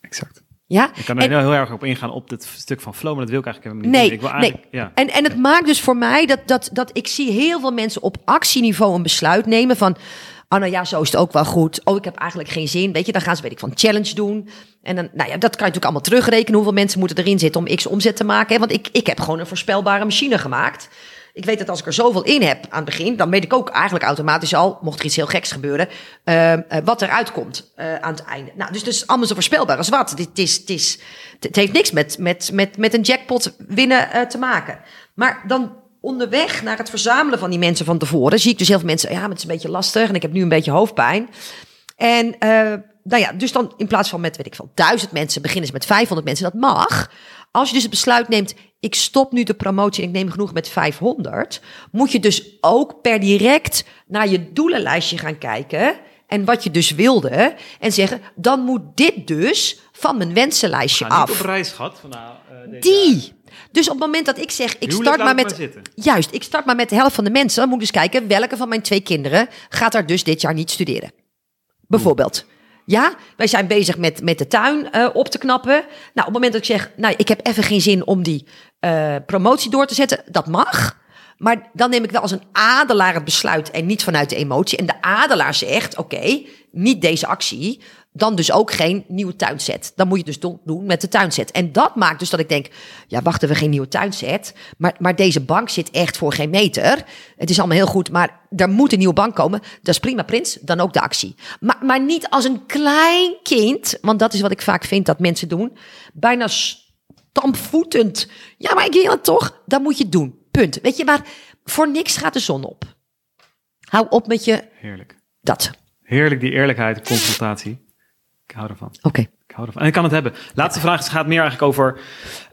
Exact. Ja? Ik kan er En- heel, erg op ingaan op dit stuk van flow, maar dat wil ik eigenlijk helemaal niet Nee. Ik wil nee. eigenlijk, ja. En, en het maakt dus voor mij dat, dat, dat ik zie heel veel mensen op actieniveau een besluit nemen van... Oh, nou ja, zo is het ook wel goed. Oh, ik heb eigenlijk geen zin. Weet je, dan gaan ze, weet ik, van challenge doen. En dan, nou ja, dat kan je natuurlijk allemaal terugrekenen. Hoeveel mensen moeten erin zitten om x omzet te maken. Hè? Want ik, ik heb gewoon een voorspelbare machine gemaakt. Ik weet dat als ik er zoveel in heb aan het begin, dan weet ik ook eigenlijk automatisch al, mocht er iets heel geks gebeuren, eh, eh, wat eruit komt eh, aan het einde. Nou, dus het is allemaal zo voorspelbaar als wat. Dit is, het, is, het heeft niks met, met, met, met een jackpot winnen eh, te maken. Maar dan onderweg naar het verzamelen van die mensen van tevoren, zie ik dus heel veel mensen, ja, het is een beetje lastig en ik heb nu een beetje hoofdpijn. En nou ja, dus dan in plaats van met, weet ik veel, duizend mensen, beginnen ze met 500 mensen. Dat mag. Als je dus het besluit neemt, ik stop nu de promotie en ik neem genoeg met 500, moet je dus ook per direct naar je doelenlijstje gaan kijken. En wat je dus wilde. En zeggen, dan moet dit dus van mijn wensenlijstje Ga niet af. op reis, schat. Van, nou, eh, Die. Dus op het moment dat ik zeg, ik start maar met. maar juist, ik start maar met de helft van de mensen. Dan moet ik dus kijken welke van mijn twee kinderen gaat er dus dit jaar niet studeren. Bijvoorbeeld. Ja, wij zijn bezig met, met de tuin eh, op te knappen. Nou, op het moment dat ik zeg, nou, ik heb even geen zin om die eh, promotie door te zetten, dat mag. Maar dan neem ik wel als een adelaar het besluit en niet vanuit de emotie. En de adelaar zegt, oké, niet deze actie. Dan dus ook geen nieuwe tuinset. Dan moet je dus do- doen met de tuinset. En dat maakt dus dat ik denk, ja, wachten we geen nieuwe tuinset. Maar, maar deze bank zit echt voor geen meter. Het is allemaal heel goed, maar er moet een nieuwe bank komen. Dat is prima, Prins. Dan ook de actie. Maar, maar niet als een klein kind. Want dat is wat ik vaak vind dat mensen doen. Bijna stampvoetend. Ja, maar ik wil het toch. Dan moet je het doen. Punt. Weet je, maar voor niks gaat de zon op. Hou op met je Heerlijk. dat. Heerlijk, die eerlijkheid, confrontatie. Ik hou ervan. Oké. Ik hou ervan. En ik kan het hebben. Laatste vraag gaat meer eigenlijk over,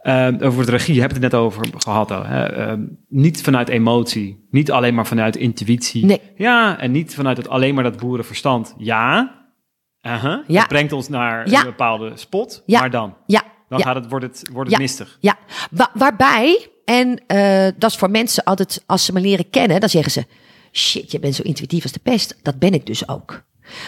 eh, over de regie. Je hebt het net over gehad. Al, hè? Eh, niet vanuit emotie. Niet alleen maar vanuit intuïtie. Nee. Ja, en niet vanuit het alleen maar dat boerenverstand. Ja. Aha. Ja. Dat brengt ons naar Ja. een bepaalde spot. Ja. Maar dan? Ja. Dan gaat het, wordt het, wordt het mistig. Ja, Wa- waarbij, en eh, dat is voor mensen altijd, als ze me leren kennen, dan zeggen ze: shit, je bent zo intuïtief als de pest. Dat ben ik dus ook.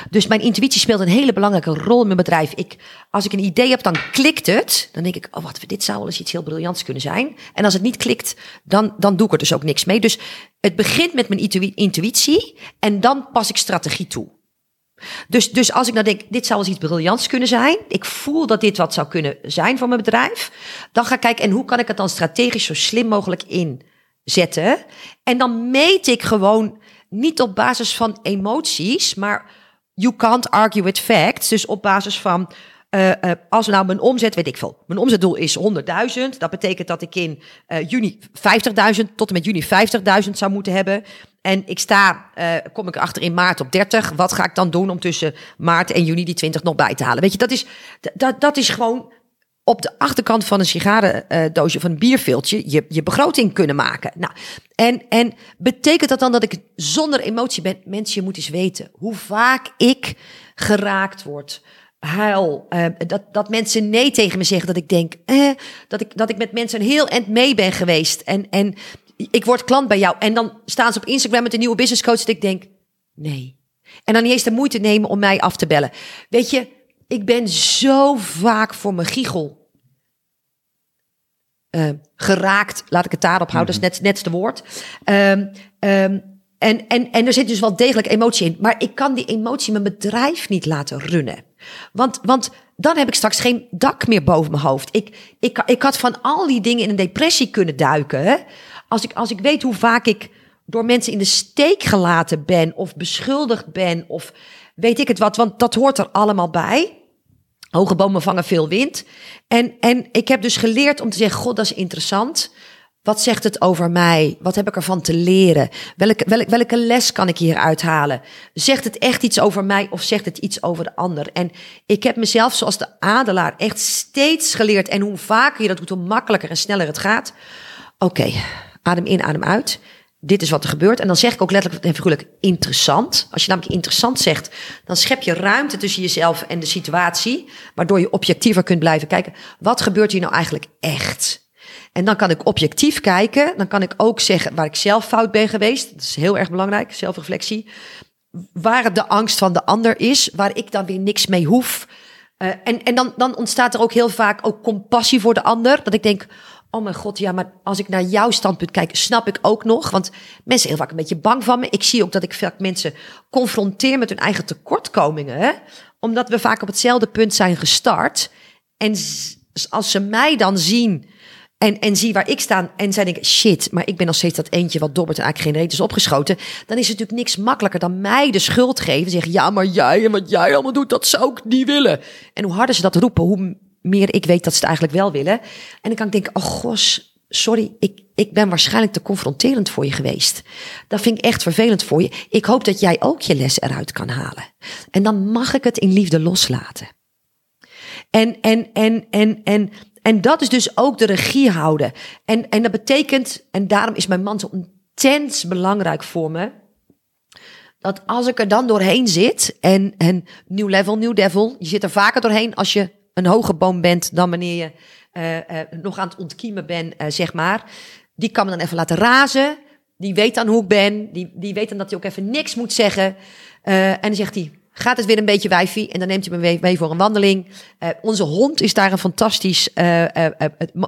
Dus mijn intuïtie speelt een hele belangrijke rol in mijn bedrijf. Ik, als ik een idee heb, dan klikt het. Dan denk ik, oh wat, dit zou wel eens iets heel briljants kunnen zijn. En als het niet klikt, dan, dan doe ik er dus ook niks mee. Dus het begint met mijn intu- intuïtie en dan pas ik strategie toe. Dus, dus als ik nou denk, dit zou wel eens iets briljants kunnen zijn. Ik voel dat dit wat zou kunnen zijn voor mijn bedrijf. Dan ga ik kijken, en hoe kan ik het dan strategisch zo slim mogelijk inzetten? En dan meet ik gewoon niet op basis van emoties, maar you can't argue with facts. Dus op basis van, eh, eh, als nou mijn omzet, weet ik veel, mijn omzetdoel is 100.000. Dat betekent dat ik in eh, juni 50.000 tot en met juni 50.000 zou moeten hebben. En ik sta, kom ik achter in maart op 30. Wat ga ik dan doen om tussen maart en juni die 20 nog bij te halen? Weet je, dat is, dat, dat is gewoon op de achterkant van een sigarendoosje van een bierviltje je, je begroting kunnen maken. Nou, en, en betekent dat dan dat ik zonder emotie ben? Mensen, je moet eens weten hoe vaak ik geraakt word. Huil. eh, dat, dat mensen nee tegen me zeggen. Dat ik denk eh, dat, ik, dat ik met mensen een heel eind mee ben geweest. En, en ik word klant bij jou. En dan staan ze op Instagram met een nieuwe business coach. Dat ik denk, nee. En dan niet eens de moeite nemen om mij af te bellen. Weet je, ik ben zo vaak voor mijn giegel eh, geraakt. Laat ik het daarop houden, dat is net, net de woord. Ehm, ehm, en, en, en er zit dus wel degelijk emotie in. Maar ik kan die emotie mijn bedrijf niet laten runnen. Want, want dan heb ik straks geen dak meer boven mijn hoofd. Ik, ik, ik had van al die dingen in een depressie kunnen duiken. hè. Als ik, als ik weet hoe vaak ik door mensen in de steek gelaten ben of beschuldigd ben of weet ik het wat, want dat hoort er allemaal bij. Hoge bomen vangen veel wind. En, en ik heb dus geleerd om te zeggen: God, dat is interessant. Wat zegt het over mij? Wat heb ik ervan te leren? Welke, welke, welke les kan ik hier uithalen? Zegt het echt iets over mij of zegt het iets over de ander? En ik heb mezelf, zoals de adelaar, echt steeds geleerd. En hoe vaker je dat doet, hoe makkelijker en sneller het gaat. Oké, adem in, adem uit. Dit is wat er gebeurt. En dan zeg ik ook letterlijk en figuurlijk interessant. Als je namelijk interessant zegt, dan schep je ruimte tussen jezelf en de situatie. Waardoor je objectiever kunt blijven kijken. Wat gebeurt hier nou eigenlijk echt? En dan kan ik objectief kijken. Dan kan ik ook zeggen waar ik zelf fout ben geweest. Dat is heel erg belangrijk, zelfreflectie. waar de angst van de ander is, waar ik dan weer niks mee hoef. Uh, en en dan, dan ontstaat er ook heel vaak ook compassie voor de ander. Dat ik denk, oh mijn god, ja, maar als ik naar jouw standpunt kijk, snap ik ook nog. Want mensen zijn heel vaak een beetje bang van me. Ik zie ook dat ik vaak mensen confronteer met hun eigen tekortkomingen. Hè? Omdat we vaak op hetzelfde punt zijn gestart. En als ze mij dan zien en, en zie waar ik sta en zij denken, shit, maar ik ben nog steeds dat eentje wat dobbert en eigenlijk geen reet is opgeschoten. Dan is het natuurlijk niks makkelijker dan mij de schuld geven. Zeggen, ja, maar jij en wat jij allemaal doet, dat zou ik niet willen. En hoe harder ze dat roepen, hoe meer ik weet dat ze het eigenlijk wel willen. En dan kan ik denken, oh gos, sorry, ik, ik ben waarschijnlijk te confronterend voor je geweest. Dat vind ik echt vervelend voor je. Ik hoop dat jij ook je les eruit kan halen. En dan mag ik het in liefde loslaten. En, en, en, en, en, en dat is dus ook de regie houden. En, en dat betekent, en daarom is mijn man zo intens belangrijk voor me. Dat als ik er dan doorheen zit, en, en nieuw level, nieuw devil, je zit er vaker doorheen als je een hoge boom bent dan wanneer je uh, uh, nog aan het ontkiemen bent, uh, zeg maar. Die kan me dan even laten razen. Die weet dan hoe ik ben. Die, die weet dan dat hij ook even niks moet zeggen. en dan zegt hij, gaat het weer een beetje wijfie. En dan neemt hij me mee voor een wandeling. onze hond is daar een fantastisch,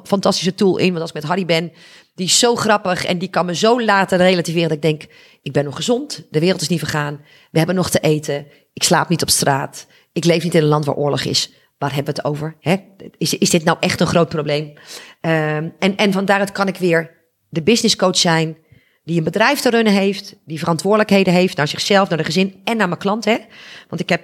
fantastische tool in. Want als ik met Harry ben, die is zo grappig. En die kan me zo laten relativeren dat ik denk, ik ben nog gezond. De wereld is niet vergaan. We hebben nog te eten. Ik slaap niet op straat. Ik leef niet in een land waar oorlog is waar hebben we het over? Hè? Is, is dit nou echt een groot probleem? Um, en, en van daaruit kan ik weer de business coach zijn die een bedrijf te runnen heeft, die verantwoordelijkheden heeft naar zichzelf, naar de gezin en naar mijn klant. Hè? Want ik heb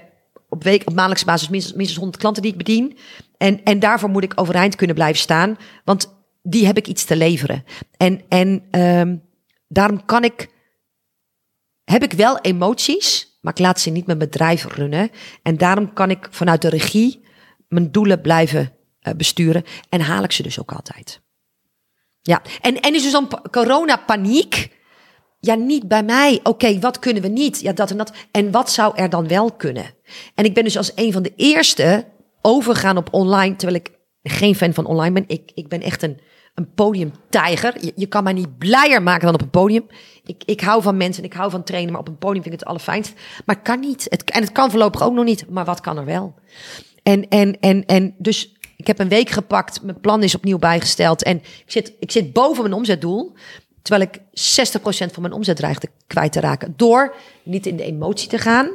op week, op maandelijkse basis minstens, minstens 100 klanten die ik bedien. En, en daarvoor moet ik overeind kunnen blijven staan, want die heb ik iets te leveren. En, en um, daarom kan ik, heb ik wel emoties, maar ik laat ze niet mijn bedrijf runnen. En daarom kan ik vanuit de regie mijn doelen blijven uh, besturen. En haal ik ze dus ook altijd. Ja, en, en is dus dan corona-paniek? Ja, niet bij mij. Oké, wat kunnen we niet? Ja, dat en dat. En wat zou er dan wel kunnen? En ik ben dus als een van de eerste overgaan op online, terwijl ik geen fan van online ben. Ik, ik ben echt een, een podiumtijger. Je, je kan mij niet blijer maken dan op een podium. Ik, ik hou van mensen en ik hou van trainen, maar op een podium vind ik het allerfijnst. Maar kan niet. Het, en het kan voorlopig ook nog niet. Maar wat kan er wel? En, en, en, en dus ik heb een week gepakt. Mijn plan is opnieuw bijgesteld. En ik zit, ik zit boven mijn omzetdoel. Terwijl ik 60% van mijn omzet dreigde kwijt te raken. Door niet in de emotie te gaan,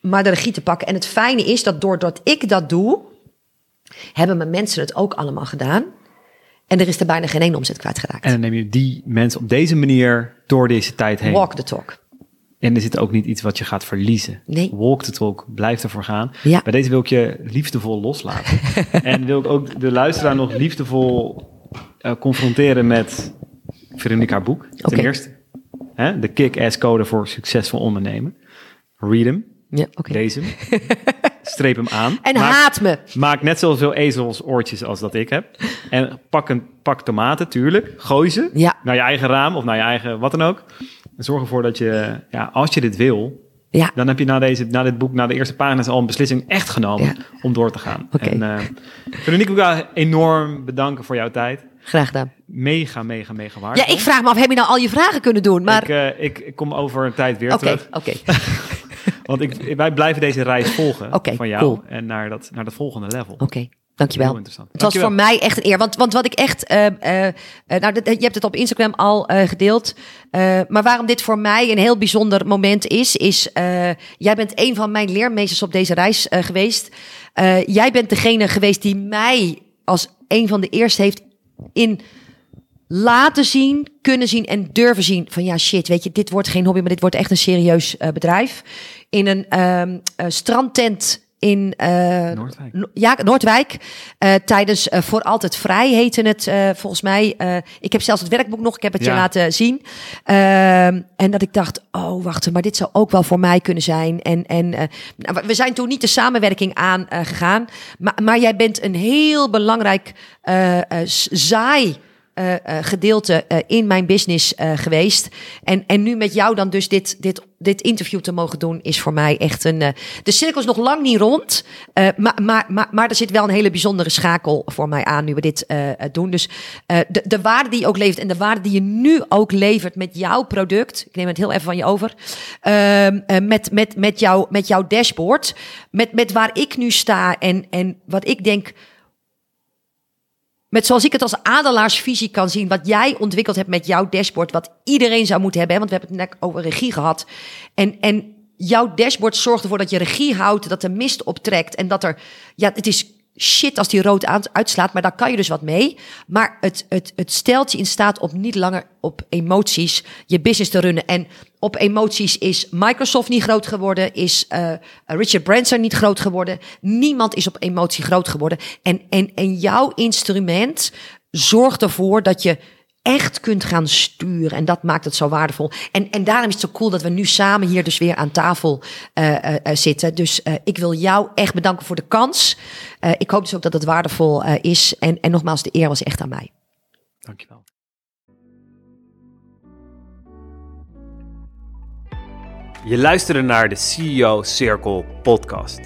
maar de regie te pakken. En het fijne is dat doordat ik dat doe, hebben mijn mensen het ook allemaal gedaan. En er is er bijna geen één omzet kwijtgeraakt. En dan neem je die mensen op deze manier door deze tijd heen. Walk the talk. En er zit ook niet iets wat je gaat verliezen. Nee. Walk the talk, blijf ervoor gaan. Ja. Bij deze wil ik je liefdevol loslaten. en wil ik ook de luisteraar nog liefdevol uh, confronteren met Veronica haar boek. Ten eerste, hè, de kick-ass code voor succesvol ondernemen. Read hem, Ja, lees hem, streep hem aan. En Maak- haat me. Maak net zoveel ezelsoortjes als dat ik heb. En pak een pak tomaten, tuurlijk. Gooi ze Ja. naar je eigen raam of naar je eigen wat dan ook. En zorg ervoor dat je, ja, als je dit wil, Ja, dan heb je na, deze, na dit boek, na de eerste pagina's al een beslissing echt genomen Ja. om door te gaan. Oké. En uh, Veronique, ik wil jou enorm bedanken voor jouw tijd. graag gedaan. Mega, mega, mega Ja, waardevol. ik vraag me af, heb je nou al je vragen kunnen doen? Maar Ik, eh, ik, ik kom over een tijd weer oké, terug. oké. Want ik, wij blijven deze reis volgen van jou. cool. En naar dat, naar dat volgende level. Oké, dankjewel. Heel interessant. Het was Dankjewel. voor mij echt een eer. Want, want wat ik echt. eh, eh, eh, nou, je hebt het op Instagram al gedeeld. Maar waarom dit voor mij een heel bijzonder moment is. Is. jij bent een van mijn leermeesters op deze reis geweest. Jij bent degene geweest die mij als een van de eerste heeft in laten zien, kunnen zien en durven zien van ja shit, weet je, dit wordt geen hobby, maar dit wordt echt een serieus eh, bedrijf. In een ehm, eh, strandtent in eh, Noordwijk. No- ja, Noordwijk. Tijdens Voor Altijd Vrij heette het volgens mij. Ik heb zelfs het werkboek nog, ik heb het je laten zien. Ehm, en dat ik dacht, oh wacht, maar dit zou ook wel voor mij kunnen zijn. En, en nou, we zijn toen niet de samenwerking aan eh, gegaan. Maar, maar jij bent een heel belangrijk zaai uh, gedeelte in mijn business geweest. En, en nu met jou dan dus dit, dit, dit interview te mogen doen, is voor mij echt een. de cirkel is nog lang niet rond. maar, maar, maar, maar er zit wel een hele bijzondere schakel voor mij aan nu we dit doen. Dus de, de waarde die je ook levert en de waarde die je nu ook levert met jouw product. Ik neem het heel even van je over. Ehm, met, met, met, jou, met jouw dashboard. Met, met waar ik nu sta en, en wat ik denk met zoals ik het als adelaarsvisie kan zien, wat jij ontwikkeld hebt met jouw dashboard, wat iedereen zou moeten hebben, want we hebben het net over regie gehad. En, en jouw dashboard zorgt ervoor dat je regie houdt, dat de mist optrekt en dat er, ja, het is shit als die rood uitslaat, maar daar kan je dus wat mee. Maar het, het, het stelt je in staat om niet langer op emoties je business te runnen. En op emoties is Microsoft niet groot geworden, is uh, Richard Branson niet groot geworden. Niemand is op emotie groot geworden. En, en, en jouw instrument zorgt ervoor dat je echt kunt gaan sturen. En dat maakt het zo waardevol. En, en daarom is het zo cool dat we nu samen hier dus weer aan tafel uh, uh, zitten. Dus ik wil jou echt bedanken voor de kans. ik hoop dus ook dat het waardevol is. En, en nogmaals, de eer was echt aan mij. Dankjewel. Je luisterde naar de CEO Circle podcast.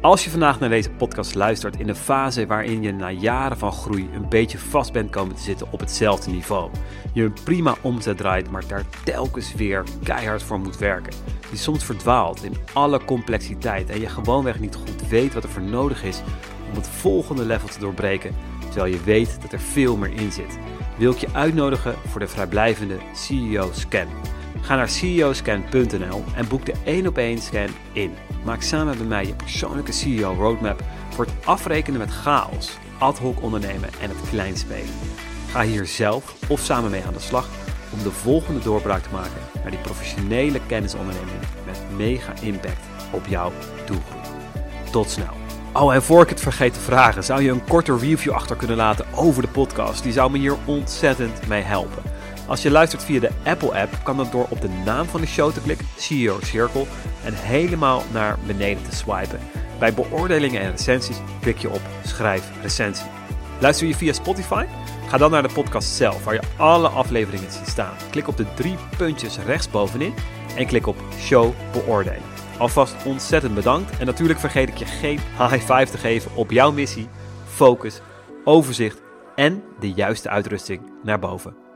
Als je vandaag naar deze podcast luistert in een fase waarin je na jaren van groei een beetje vast bent komen te zitten op hetzelfde niveau, je een prima omzet draait, maar daar telkens weer keihard voor moet werken, je soms verdwaalt in alle complexiteit en je gewoonweg niet goed weet wat er voor nodig is om het volgende level te doorbreken, terwijl je weet dat er veel meer in zit, wil ik je uitnodigen voor de vrijblijvende CEO Scan. Ga naar ceoscan.nl en boek de 1 op 1 scan in. Maak samen met mij je persoonlijke CEO roadmap voor het afrekenen met chaos, ad hoc ondernemen en het kleinspelen. Ga hier zelf of samen mee aan de slag om de volgende doorbraak te maken naar die professionele kennisonderneming met mega impact op jouw doelgroep. Tot snel. Oh, en voor ik het vergeet te vragen, zou je een korte review achter kunnen laten over de podcast? Die zou me hier ontzettend mee helpen. Als je luistert via de Apple-app, kan dat door op de naam van de show te klikken, CEO Circle, en helemaal naar beneden te swipen. Bij beoordelingen en recensies klik je op Schrijf recensie. Luister je via Spotify? Ga dan naar de podcast zelf, waar je alle afleveringen ziet staan. Klik op de drie puntjes rechtsbovenin en klik op Show beoordelen. Alvast ontzettend bedankt en natuurlijk vergeet ik je geen high five te geven op jouw missie, focus, overzicht en de juiste uitrusting naar boven.